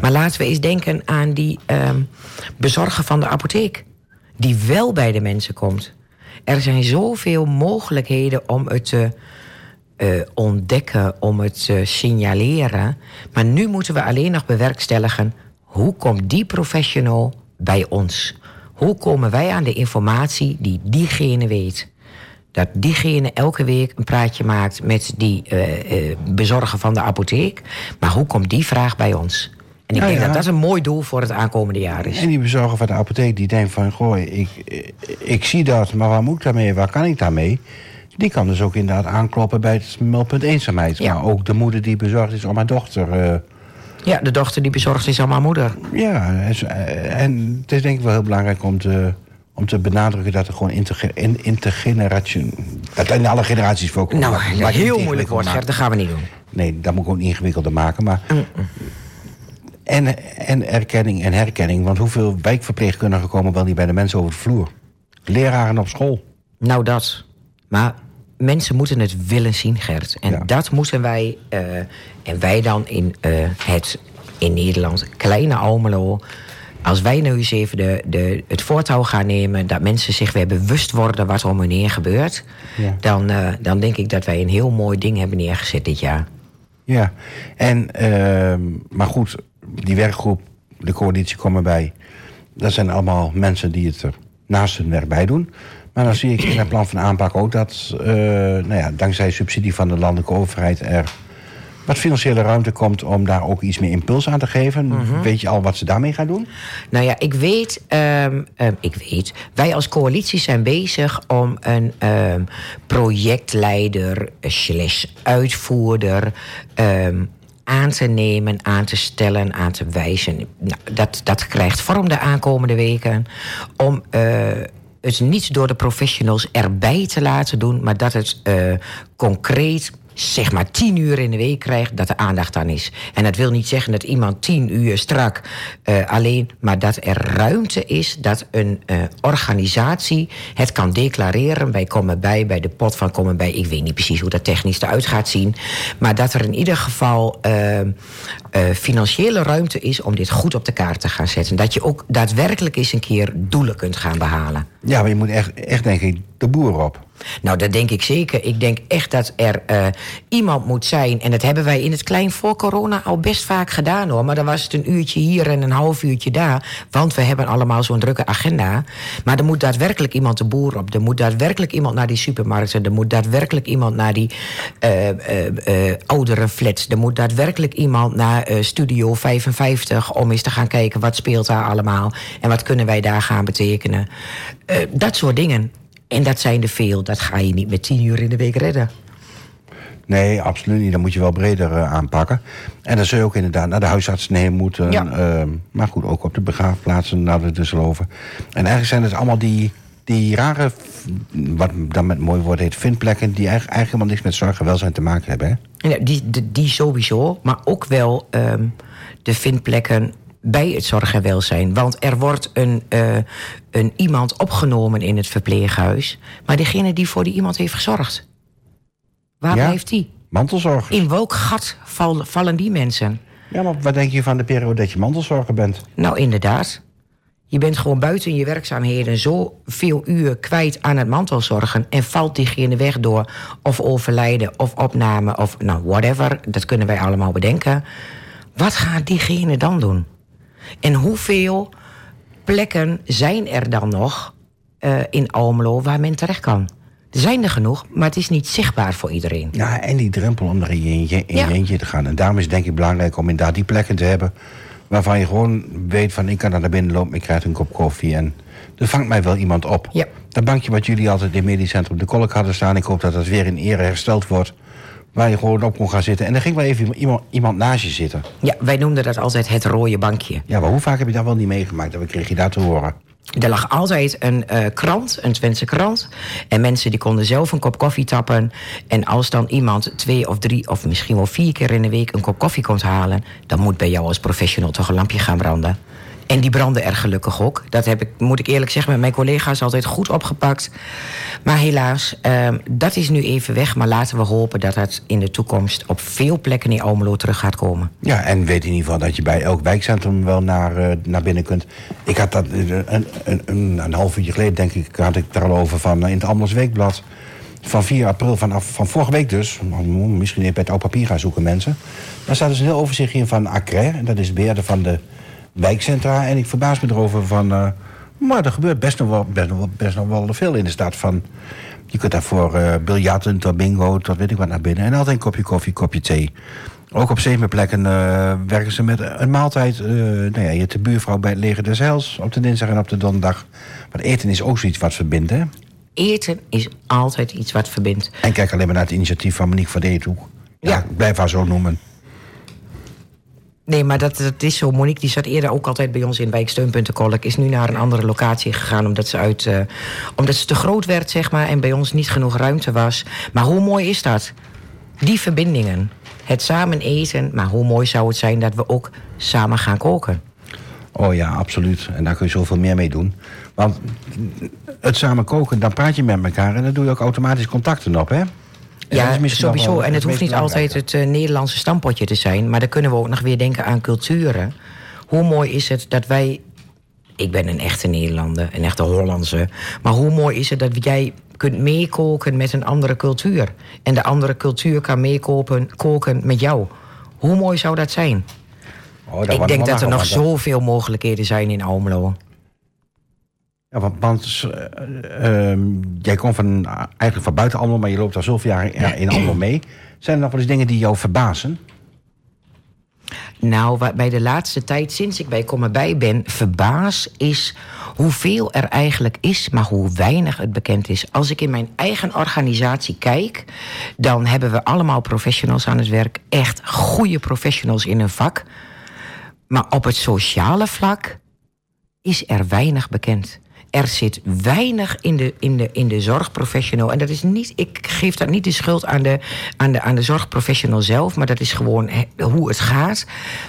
Maar laten we eens denken aan die ehm, bezorger van de apotheek, die wel bij de mensen komt. Er zijn zoveel mogelijkheden om het te eh, ontdekken, om het eh, signaleren. Maar nu moeten we alleen nog bewerkstelligen... hoe komt die professional bij ons? Hoe komen wij aan de informatie die diegene weet? Dat diegene elke week een praatje maakt met die eh, bezorger van de apotheek. Maar hoe komt die vraag bij ons? En ik Ja, denk ja. dat dat een mooi doel voor het aankomende jaar is. En die bezorger van de apotheek die denkt van... goh, ik, ik zie dat, maar waar moet ik daarmee? Waar kan ik daarmee? Die kan dus ook inderdaad aankloppen bij het meldpunt eenzaamheid. Ja. Maar ook de moeder die bezorgd is om haar dochter... eh, Ja, de dochter die bezorgd is aan mijn moeder. ja, en, het is denk ik wel heel belangrijk om te, om te benadrukken... dat er gewoon interge, in, intergeneratie... dat in alle generaties voorkomt. Nou, het heel moeilijk maken. Gert. Dat gaan we niet doen. Nee, dat moet ik ook niet ingewikkelder maken. Maar en, en erkenning en herkenning. Want hoeveel wijkverpleegkundigen komen wel niet bij de mensen over de vloer? Leraren op school. Nou, dat. Maar mensen moeten het willen zien, Gert. En Ja. dat moeten wij, eh, en wij dan in eh, het, in Nederland, kleine Almelo... Als wij nu eens even de, de, het voortouw gaan nemen... dat mensen zich weer bewust worden wat er om hen heen gebeurt... Ja. Dan, eh, dan denk ik dat wij een heel mooi ding hebben neergezet dit jaar. Ja, en, ehm, maar goed, die werkgroep, de coalitie komen bij. Dat zijn allemaal mensen die het er naast hun werk bij doen. Maar dan zie ik in het plan van aanpak ook dat, eh, nou ja, dankzij subsidie van de landelijke overheid, er wat financiële ruimte komt om daar ook iets meer impuls aan te geven. Weet je al wat ze daarmee gaan doen? Nou ja, ik weet, ehm, ehm, ik weet, wij als coalitie zijn bezig om een ehm, projectleider slash uitvoerder aan te nemen, aan te stellen, aan te wijzen. Nou, dat, dat krijgt vorm de aankomende weken om eh, het niet door de professionals erbij te laten doen, maar dat het eh, concreet zeg maar tien uur in de week krijgt, dat er aandacht aan is. En dat wil niet zeggen dat iemand tien uur strak eh, alleen, maar dat er ruimte is dat een eh, organisatie het kan declareren. Wij komen bij, bij de pot van komen bij. Ik weet niet precies hoe dat technisch eruit gaat zien. Maar dat er in ieder geval eh, financiële ruimte is om dit goed op de kaart te gaan zetten. Dat je ook daadwerkelijk eens een keer doelen kunt gaan behalen. Ja, maar je moet echt, echt denk ik, de boer op. Nou, dat denk ik zeker. Ik denk echt dat er eh, iemand moet zijn. En dat hebben wij in het klein voor corona al best vaak gedaan hoor. Maar dan was het een uurtje hier en een half uurtje daar. Want we hebben allemaal zo'n drukke agenda. Maar er moet daadwerkelijk iemand de boer op. Er moet daadwerkelijk iemand naar die supermarkten. Er moet daadwerkelijk iemand naar die eh ouderenflats. Er moet daadwerkelijk iemand naar Studio 55 om eens te gaan kijken wat speelt daar allemaal. En wat kunnen wij daar gaan betekenen. Eh, dat soort dingen. En dat zijn er veel. Dat ga je niet met tien uur in de week redden. Nee, absoluut niet. Dan moet je wel breder eh, aanpakken. En dan zul je ook inderdaad naar de huisartsen heen moeten. Ja. ehm, maar goed, ook op de begraafplaatsen naar de Dusseloven. En eigenlijk zijn het allemaal die, die rare, wat dan met mooi woord heet, vindplekken... die eigenlijk, eigenlijk helemaal niks met zorg en welzijn te maken hebben. Hè? Ja, die, die, die sowieso, maar ook wel ehm, de vindplekken bij het zorg en welzijn. Want er wordt een, eh, een iemand opgenomen in het verpleeghuis... maar degene die voor die iemand heeft gezorgd... waar Ja. blijft die? Mantelzorg. In welk gat val- vallen die mensen? Ja, maar wat denk je van de periode dat je mantelzorger bent? Nou, inderdaad. Je bent gewoon buiten je werkzaamheden zo veel uur kwijt aan het mantelzorgen. En valt diegene weg door of overlijden of opname of nou, whatever. Dat kunnen wij allemaal bedenken. Wat gaat diegene dan doen? En hoeveel plekken zijn er dan nog eh, in Almelo waar men terecht kan? Er zijn er genoeg, maar het is niet zichtbaar voor iedereen. Ja, en die drempel om er in je, in je, in Ja. je eentje te gaan. En daarom is het denk ik belangrijk om inderdaad die plekken te hebben... waarvan je gewoon weet van ik kan naar binnen lopen... ik krijg een kop koffie en er vangt mij wel iemand op. Ja. Dat bankje wat jullie altijd in het medisch centrum de kolk hadden staan... ik hoop dat dat weer in ere hersteld wordt... waar je gewoon op kon gaan zitten. En dan ging wel even iemand, iemand naast je zitten. Ja, wij noemden dat altijd het rode bankje. Ja, maar hoe vaak heb je dat wel niet meegemaakt? Wat kreeg je daar te horen? Er lag altijd een eh, krant, een Twentse krant. En mensen die konden zelf een kop koffie tappen. En als dan iemand twee of drie of misschien wel vier keer in de week een kop koffie komt halen, dan moet bij jou als professional toch een lampje gaan branden. En die branden er gelukkig ook. Dat heb ik, moet ik eerlijk zeggen, met mijn collega's altijd goed opgepakt. Maar helaas, ehm, dat is nu even weg. Maar laten we hopen dat dat in de toekomst op veel plekken in Almelo terug gaat komen. Ja, en weet in ieder geval dat je bij elk wijkcentrum wel naar, eh, naar binnen kunt. Ik had dat eh, een, een, een, half uurtje geleden, denk ik, had ik daar al over van eh, in het Almels Weekblad. van 4 april vanaf van vorige week dus. Misschien even bij het oud papier gaan zoeken mensen. Daar staat dus een heel overzicht in van ACRE. Dat is beheerder van de wijkcentra. En ik verbaas me erover van... eh, maar er gebeurt best nog, wel, best, nog wel, best nog wel veel in de stad van... Je kunt daarvoor eh biljarten, tot bingo, tot weet ik wat naar binnen. En altijd een kopje koffie, kopje thee. Ook op zeven plekken eh, werken ze met een maaltijd. eh nou ja, je hebt de buurvrouw bij het leger des Heils op de dinsdag en op de donderdag. Want eten is ook zoiets wat verbindt, hè? Eten is altijd iets wat verbindt. En kijk alleen maar naar het initiatief van Monique van Deethoek. Ja, Ja. ik blijf haar zo noemen. Nee, maar dat, dat is zo. Monique die zat eerder ook altijd bij ons in wijksteunpuntenkolk. Is nu naar een andere locatie gegaan omdat ze, uit, eh, omdat ze te groot werd, zeg maar. En bij ons niet genoeg ruimte was. Maar hoe mooi is dat? Die verbindingen. Het samen eten. Maar hoe mooi zou het zijn dat we ook samen gaan koken? Oh ja, absoluut. En daar kun je zoveel meer mee doen. Want het samen koken, dan praat je met elkaar... en dan doe je ook automatisch contacten op, hè? Ja, sowieso. En het hoeft niet altijd het eh, Nederlandse stampotje te zijn. Maar dan kunnen we ook nog weer denken aan culturen. Hoe mooi is het dat wij. Ik ben een echte Nederlander, een echte Hollandse. Maar hoe mooi is het dat jij kunt meekoken met een andere cultuur. En de andere cultuur kan meekoken koken met jou. Hoe mooi zou dat zijn? Oh, ik denk dat er nog zoveel mogelijkheden zijn in Almelo. Ja, want, want eh, ehm, jij komt van, eigenlijk van buiten Almelo... maar je loopt al zoveel jaar in, in Almelo mee. Zijn er nog wel eens dingen die jou verbazen? Nou, wa- bij de laatste tijd, sinds ik bij Kom bij ben, verbaas is hoeveel er eigenlijk is, maar hoe weinig het bekend is. Als ik in mijn eigen organisatie kijk, dan hebben we allemaal professionals aan het werk. Echt goede professionals in hun vak. Maar op het sociale vlak is er weinig bekend. Er zit weinig in de, in de, in de zorgprofessional. En dat is niet, ik geef dat niet de schuld aan de, aan de, aan de zorgprofessional zelf, maar dat is gewoon hoe het gaat.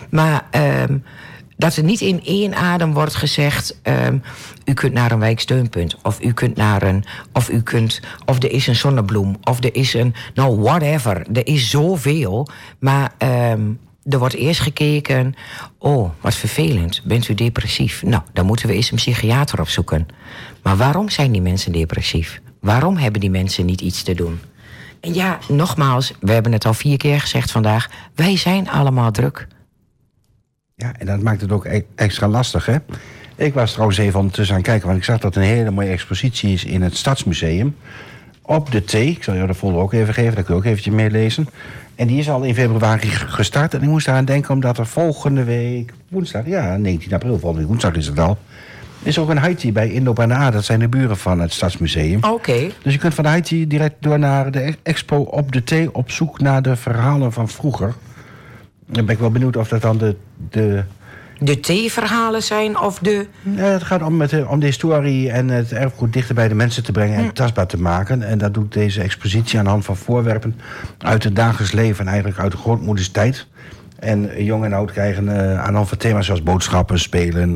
Maar ehm, dat er niet in één adem wordt gezegd: ehm, u kunt naar een wijksteunpunt, of u kunt naar een, of u kunt, of er is een zonnebloem, of er is een, nou whatever. Er is zoveel, maar. ehm, er wordt eerst gekeken, oh, wat vervelend, bent u depressief? Nou, dan moeten we eens een psychiater opzoeken. Maar waarom zijn die mensen depressief? Waarom hebben die mensen niet iets te doen? En ja, nogmaals, we hebben het al vier keer gezegd vandaag, wij zijn allemaal druk. Ja, en dat maakt het ook e- extra lastig, hè? Ik was trouwens even ondertussen aan het kijken... want ik zag dat een hele mooie expositie is in het Stadsmuseum. Op de T. Ik zal jou de folder ook even geven, dan kun je ook eventjes meelezen. En die is al in februari gestart. En ik moest daaraan denken omdat er volgende week... woensdag, ja, 19 april, volgende week woensdag is het al... is ook een Haiti bij Inloop aan de A. Dat zijn de buren van het Stadsmuseum. Oké. Dus je kunt van Haiti direct door naar de expo op de T... op zoek naar de verhalen van vroeger. Dan ben ik wel benieuwd of dat dan de... de De T-verhalen zijn of de... ja, het gaat om, het, eh, om de historie en het erfgoed dichter bij de mensen te brengen en tastbaar te maken. En dat doet deze expositie aan de hand van voorwerpen uit het dagelijks leven en eigenlijk uit de grootmoeders tijd. En jong en oud krijgen eh, aan de hand van thema's zoals boodschappen, spelen,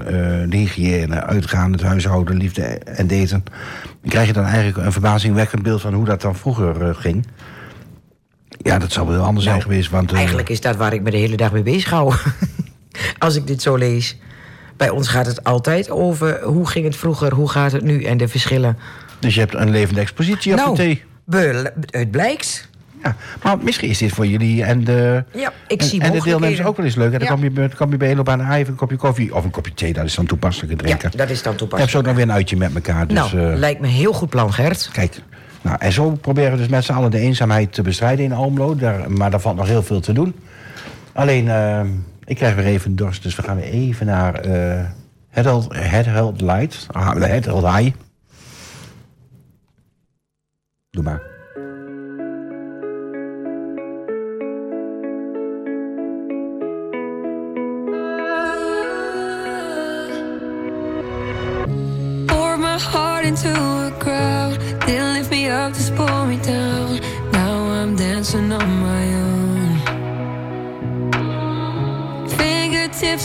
de hygiëne, uitgaan, het huishouden, liefde en daten. Dan krijg je dan eigenlijk een verbazingwekkend beeld van hoe dat dan vroeger ging. Ja, dat zou wel heel anders zijn Nou, geweest. Want, Eigenlijk is dat waar ik me de hele dag mee bezig hou. <laughs> Als ik dit zo lees. Bij ons gaat het altijd over hoe ging het vroeger, hoe gaat het nu en de verschillen. Dus je hebt een levende expositie op nou, de thee. het blijkt. Ja, maar misschien is dit voor jullie en de, Ja, ik en, zie en de deelnemers ook wel eens leuk. En dan Ja. kom je, kom je bij een op aan een even een kopje koffie of een kopje thee. Dat is dan toepasselijke drinken. Ja, dat is dan toepasselijk. zo ook nog weer een uitje met elkaar. Dus, nou, eh, lijkt me een heel goed plan, Gert. kijk. Nou, en zo proberen we dus met z'n allen de eenzaamheid te bestrijden in Almelo. Daar, maar daar valt nog heel veel te doen. Alleen, eh, ik krijg weer even dorst. Dus we gaan weer even naar eh het Held- het Held Light. Ah, het Held High. Doe maar.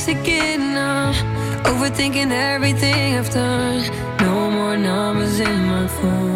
Fingertips again now. Overthinking everything I've done. No more numbers in my phone.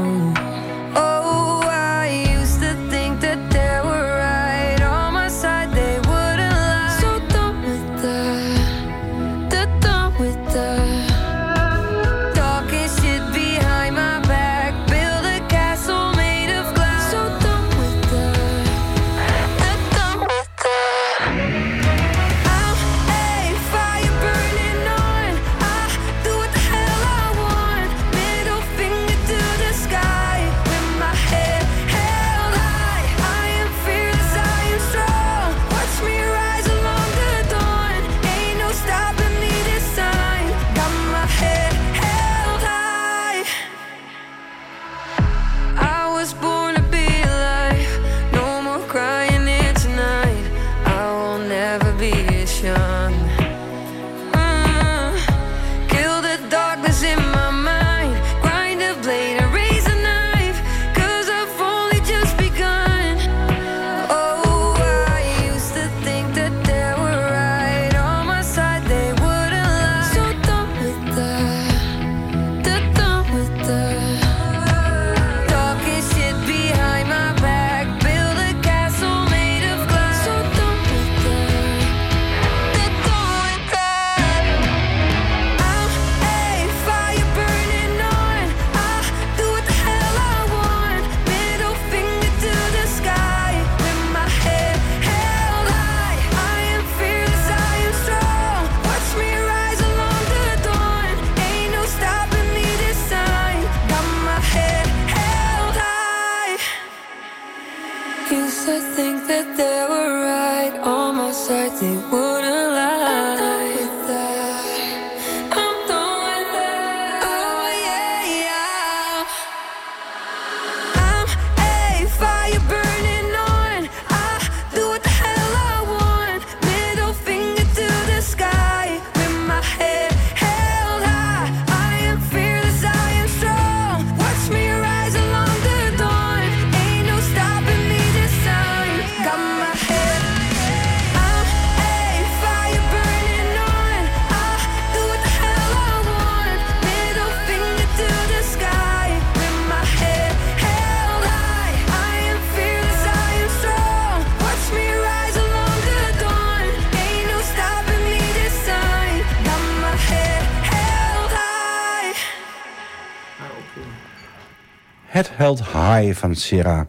Held High van Sierra.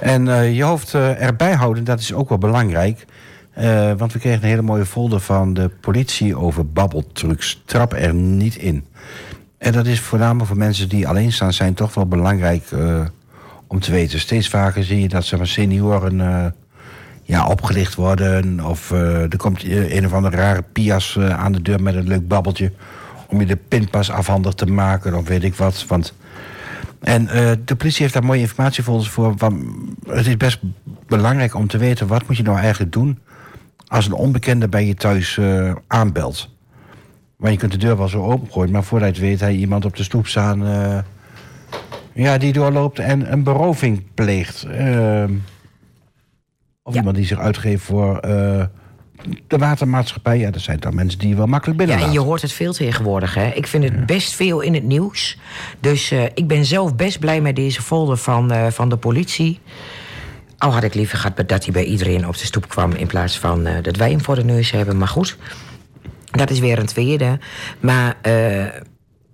En eh, je hoofd eh, erbij houden, dat is ook wel belangrijk. Eh, want we kregen een hele mooie folder van de politie over babbeltrucs. Trap er niet in. En dat is voornamelijk voor mensen die alleen staan zijn toch wel belangrijk om te weten. Steeds vaker zie je dat zeg maar, senioren ja, opgelicht worden. Of er komt een of andere rare pias aan de deur met een leuk babbeltje. Om je de pinpas afhandig te maken of weet ik wat. Want en eh, de politie heeft daar mooie informatiefolders voor. Van, het is best belangrijk om te weten... wat moet je nou eigenlijk doen... als een onbekende bij je thuis eh, aanbelt. Want je kunt de deur wel zo opengooien... maar voordat je het weet, hij iemand op de stoep staan... eh, ja, die doorloopt en een beroving pleegt. Ehm, of Ja. iemand die zich uitgeeft voor de watermaatschappij. Ja, dat zijn dan mensen die je wel makkelijk Ja, binnen en je hoort het veel tegenwoordig. Hè? Ik vind het best veel in het nieuws. Dus eh, ik ben zelf best blij met deze folder van, eh, van de politie. Al had ik liever gehad dat hij bij iedereen op de stoep kwam... in plaats van eh, dat wij hem voor de neus hebben. Maar goed, dat is weer een tweede. Maar eh,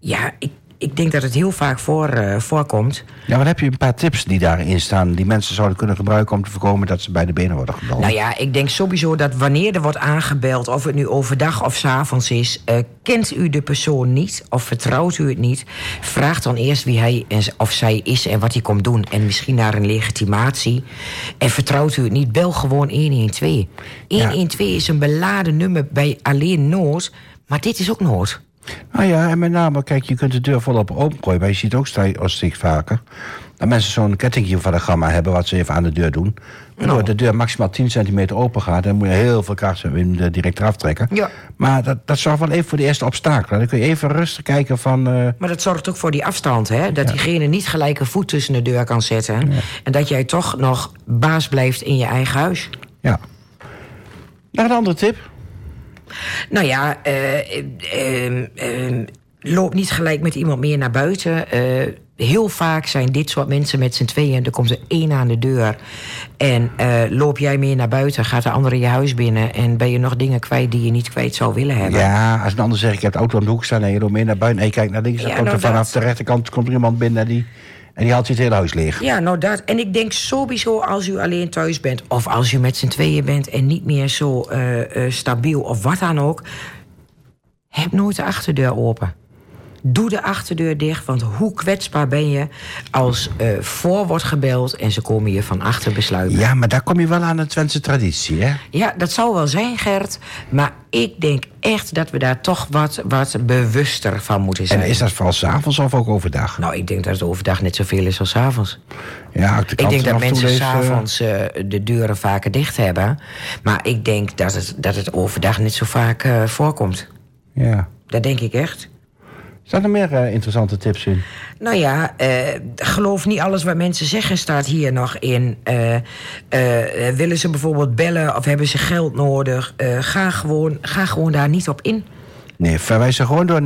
ja, ik, ik denk dat het heel vaak voor, eh, voorkomt... Ja, maar heb je een paar tips die daarin staan... die mensen zouden kunnen gebruiken om te voorkomen dat ze bij de benen worden gebald? Nou ja, ik denk sowieso dat wanneer er wordt aangebeld, of het nu overdag of 's avonds is, eh, kent u de persoon niet of vertrouwt u het niet, vraag dan eerst wie hij of zij is en wat hij komt doen. En misschien naar een legitimatie. En vertrouwt u het niet, bel gewoon 112. 112 is een beladen nummer bij alleen Noord, maar dit is ook Noord. Nou ja, en met name, kijk, je kunt de deur volop opengooien... maar je ziet ook steeds vaker... dat mensen zo'n kettingje van de gamma hebben... wat ze even aan de deur doen. Waardoor Nou. de deur maximaal 10 centimeter open gaat... dan moet je heel veel kracht hebben direct eraf trekken. Ja. Maar dat, dat zorgt wel even voor de eerste obstakel. Dan kun je even rustig kijken van... eh, Maar dat zorgt ook voor die afstand, hè? Dat diegene niet gelijk een voet tussen de deur kan zetten. En dat jij toch nog baas blijft in je eigen huis. ja. Nog een andere tip? Nou ja, eh, eh, eh, loop niet gelijk met iemand meer naar buiten. Heel vaak zijn dit soort mensen met z'n tweeën. Er komt er één aan de deur. En loop jij meer naar buiten, gaat de andere je huis binnen... en ben je nog dingen kwijt die je niet kwijt zou willen hebben. Ja, als een ander zegt, ik heb de auto aan de hoek staan... en je loopt mee naar buiten en je kijkt naar links... dan Ja, komt er nou, vanaf dat- de rechterkant komt er iemand binnen... en die, en die haalt je het hele huis leeg. Ja, nou dat. En ik denk sowieso als u alleen thuis bent... of als u met z'n tweeën bent en niet meer zo eh, eh, stabiel of wat dan ook... heb nooit de achterdeur open. Doe de achterdeur dicht, want hoe kwetsbaar ben je... als eh, voor wordt gebeld en ze komen je van achter besluiten. Ja, maar daar kom je wel aan de Twentse traditie, hè? Ja, dat zou wel zijn, Gert. Maar ik denk echt dat we daar toch wat, wat bewuster van moeten zijn. En is dat vooral s'avonds of ook overdag? Nou, ik denk dat het overdag net zoveel is als 's avonds. Ja, ik, de Ik krant denk dat mensen s'avonds eh de deuren vaker dicht hebben. Maar ik denk dat het, dat het overdag niet zo vaak eh, voorkomt. Ja. Dat denk ik echt. Staan er meer eh, interessante tips in? Nou ja, eh, geloof niet alles wat mensen zeggen staat hier nog in. Eh, willen ze bijvoorbeeld bellen of hebben ze geld nodig? Ga, gewoon, ga gewoon daar niet op in. Nee, verwijs ze gewoon door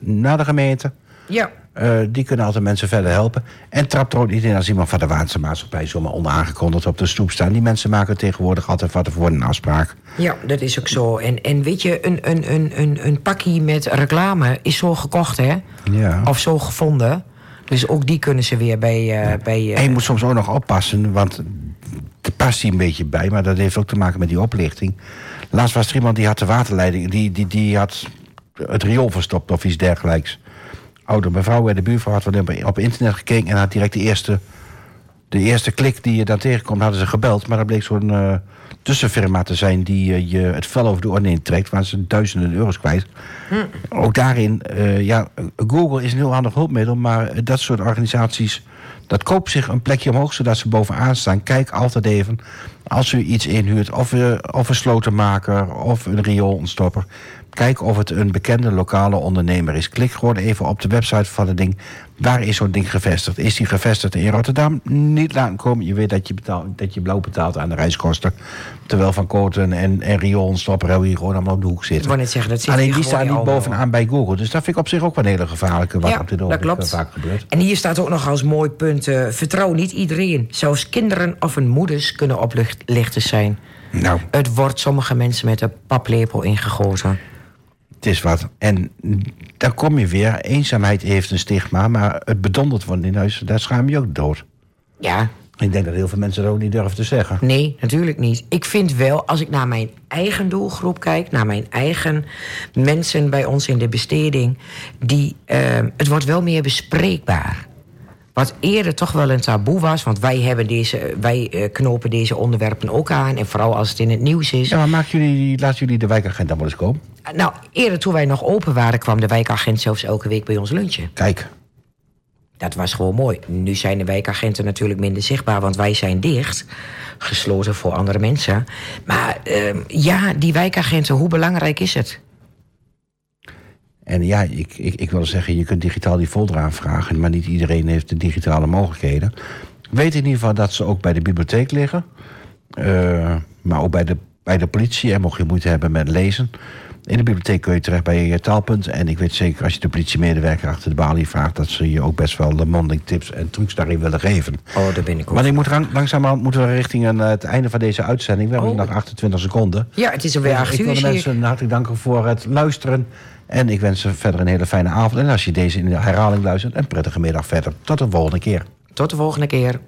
naar de gemeente. Ja. Eh, die kunnen altijd mensen verder helpen. En trap er ook niet in als iemand van de watermaatschappij zomaar onaangekondigd op de stoep staan. Die mensen maken tegenwoordig altijd wat voor een afspraak. Ja, dat is ook zo. En, en weet je, een, een, een, een, een pakje met reclame is zo gekocht, hè? Ja. Of zo gevonden. Dus ook die kunnen ze weer bij... eh, bij eh, En je moet soms ook nog oppassen, want er past hier een beetje bij, maar dat heeft ook te maken met die oplichting. Laatst was er iemand die had de waterleiding, die, die, die had het riool verstopt of iets dergelijks. Oude mevrouw en de buurvrouw had wel op- internet gekeken en had direct de eerste De eerste klik die je dan tegenkomt, hadden ze gebeld. Maar dat bleek zo'n eh, tussenfirma te zijn die eh, je het vel over de oren heen trekt. Waar ze duizenden euro's kwijt. Ook daarin, eh, ja, Google is een heel handig hulpmiddel. Maar dat soort organisaties, dat koopt zich een plekje omhoog zodat ze bovenaan staan. Kijk altijd even, als u iets inhuurt, of, uh, of een slotenmaker of een rioolontstopper. Kijk of het een bekende lokale ondernemer is. Klik gewoon even op de website van het ding. Waar is zo'n ding gevestigd? Is die gevestigd in Rotterdam? Niet laten komen. Je weet dat je, betaalt, dat je blauw betaalt aan de reiskosten. Terwijl Van Kooten en, en hebben hier gewoon allemaal op de hoek zitten. wou net zeggen, dat zit Alleen die staan niet bovenaan bij Google. Dus dat vind ik op zich ook wel een hele gevaarlijke. Wat Ja, op dit ogenblik eh, vaak gebeurt. En hier staat ook nog als mooi punt... eh, vertrouw niet iedereen. Zelfs kinderen of hun moeders kunnen oplichters zijn. Nou, Het wordt sommige mensen met een paplepel ingegoten. Het is wat. En dan kom je weer. Eenzaamheid heeft een stigma. Maar het bedonderd worden in huis, daar schaam je ook dood. Ja, Ik denk dat heel veel mensen dat ook niet durven te zeggen. nee, natuurlijk niet. Ik vind wel, als ik naar mijn eigen doelgroep kijk... naar mijn eigen mensen bij ons in de besteding... Die, eh, het wordt wel meer bespreekbaar. Wat eerder toch wel een taboe was... want wij, hebben deze, wij eh, knopen deze onderwerpen ook aan... en vooral als het in het nieuws is... Ja, maar jullie, laten jullie de wijkagent dan wel eens komen? Nou, eerder toen wij nog open waren... kwam de wijkagent zelfs elke week bij ons lunchen. Kijk. Dat was gewoon mooi. Nu zijn de wijkagenten natuurlijk minder zichtbaar, want wij zijn dicht. Gesloten voor andere mensen. Maar ehm, ja, die wijkagenten, hoe belangrijk is het? En ja, ik, ik, ik wil zeggen, je kunt digitaal die folder aanvragen... maar niet iedereen heeft de digitale mogelijkheden. Weet in ieder geval dat ze ook bij de bibliotheek liggen. Eh, maar ook bij de, bij de politie. En mocht je moeite hebben met lezen... In de bibliotheek kun je terecht bij je taalpunt. En ik weet zeker als je de politiemedewerker achter de balie vraagt... dat ze je ook best wel de mondeling tips en trucs daarin willen geven. Oh, daar ben ik ook. Maar ik moet lang- langzamerhand moeten we richting een, eh, het einde van deze uitzending. We hebben Oh. nog 28 seconden. Ja, het is alweer Dus acht ik wil de mensen hartelijk danken voor het luisteren. En ik wens ze verder een hele fijne avond. En als je deze in de herhaling luistert, een prettige middag verder. Tot de volgende keer. Tot de volgende keer.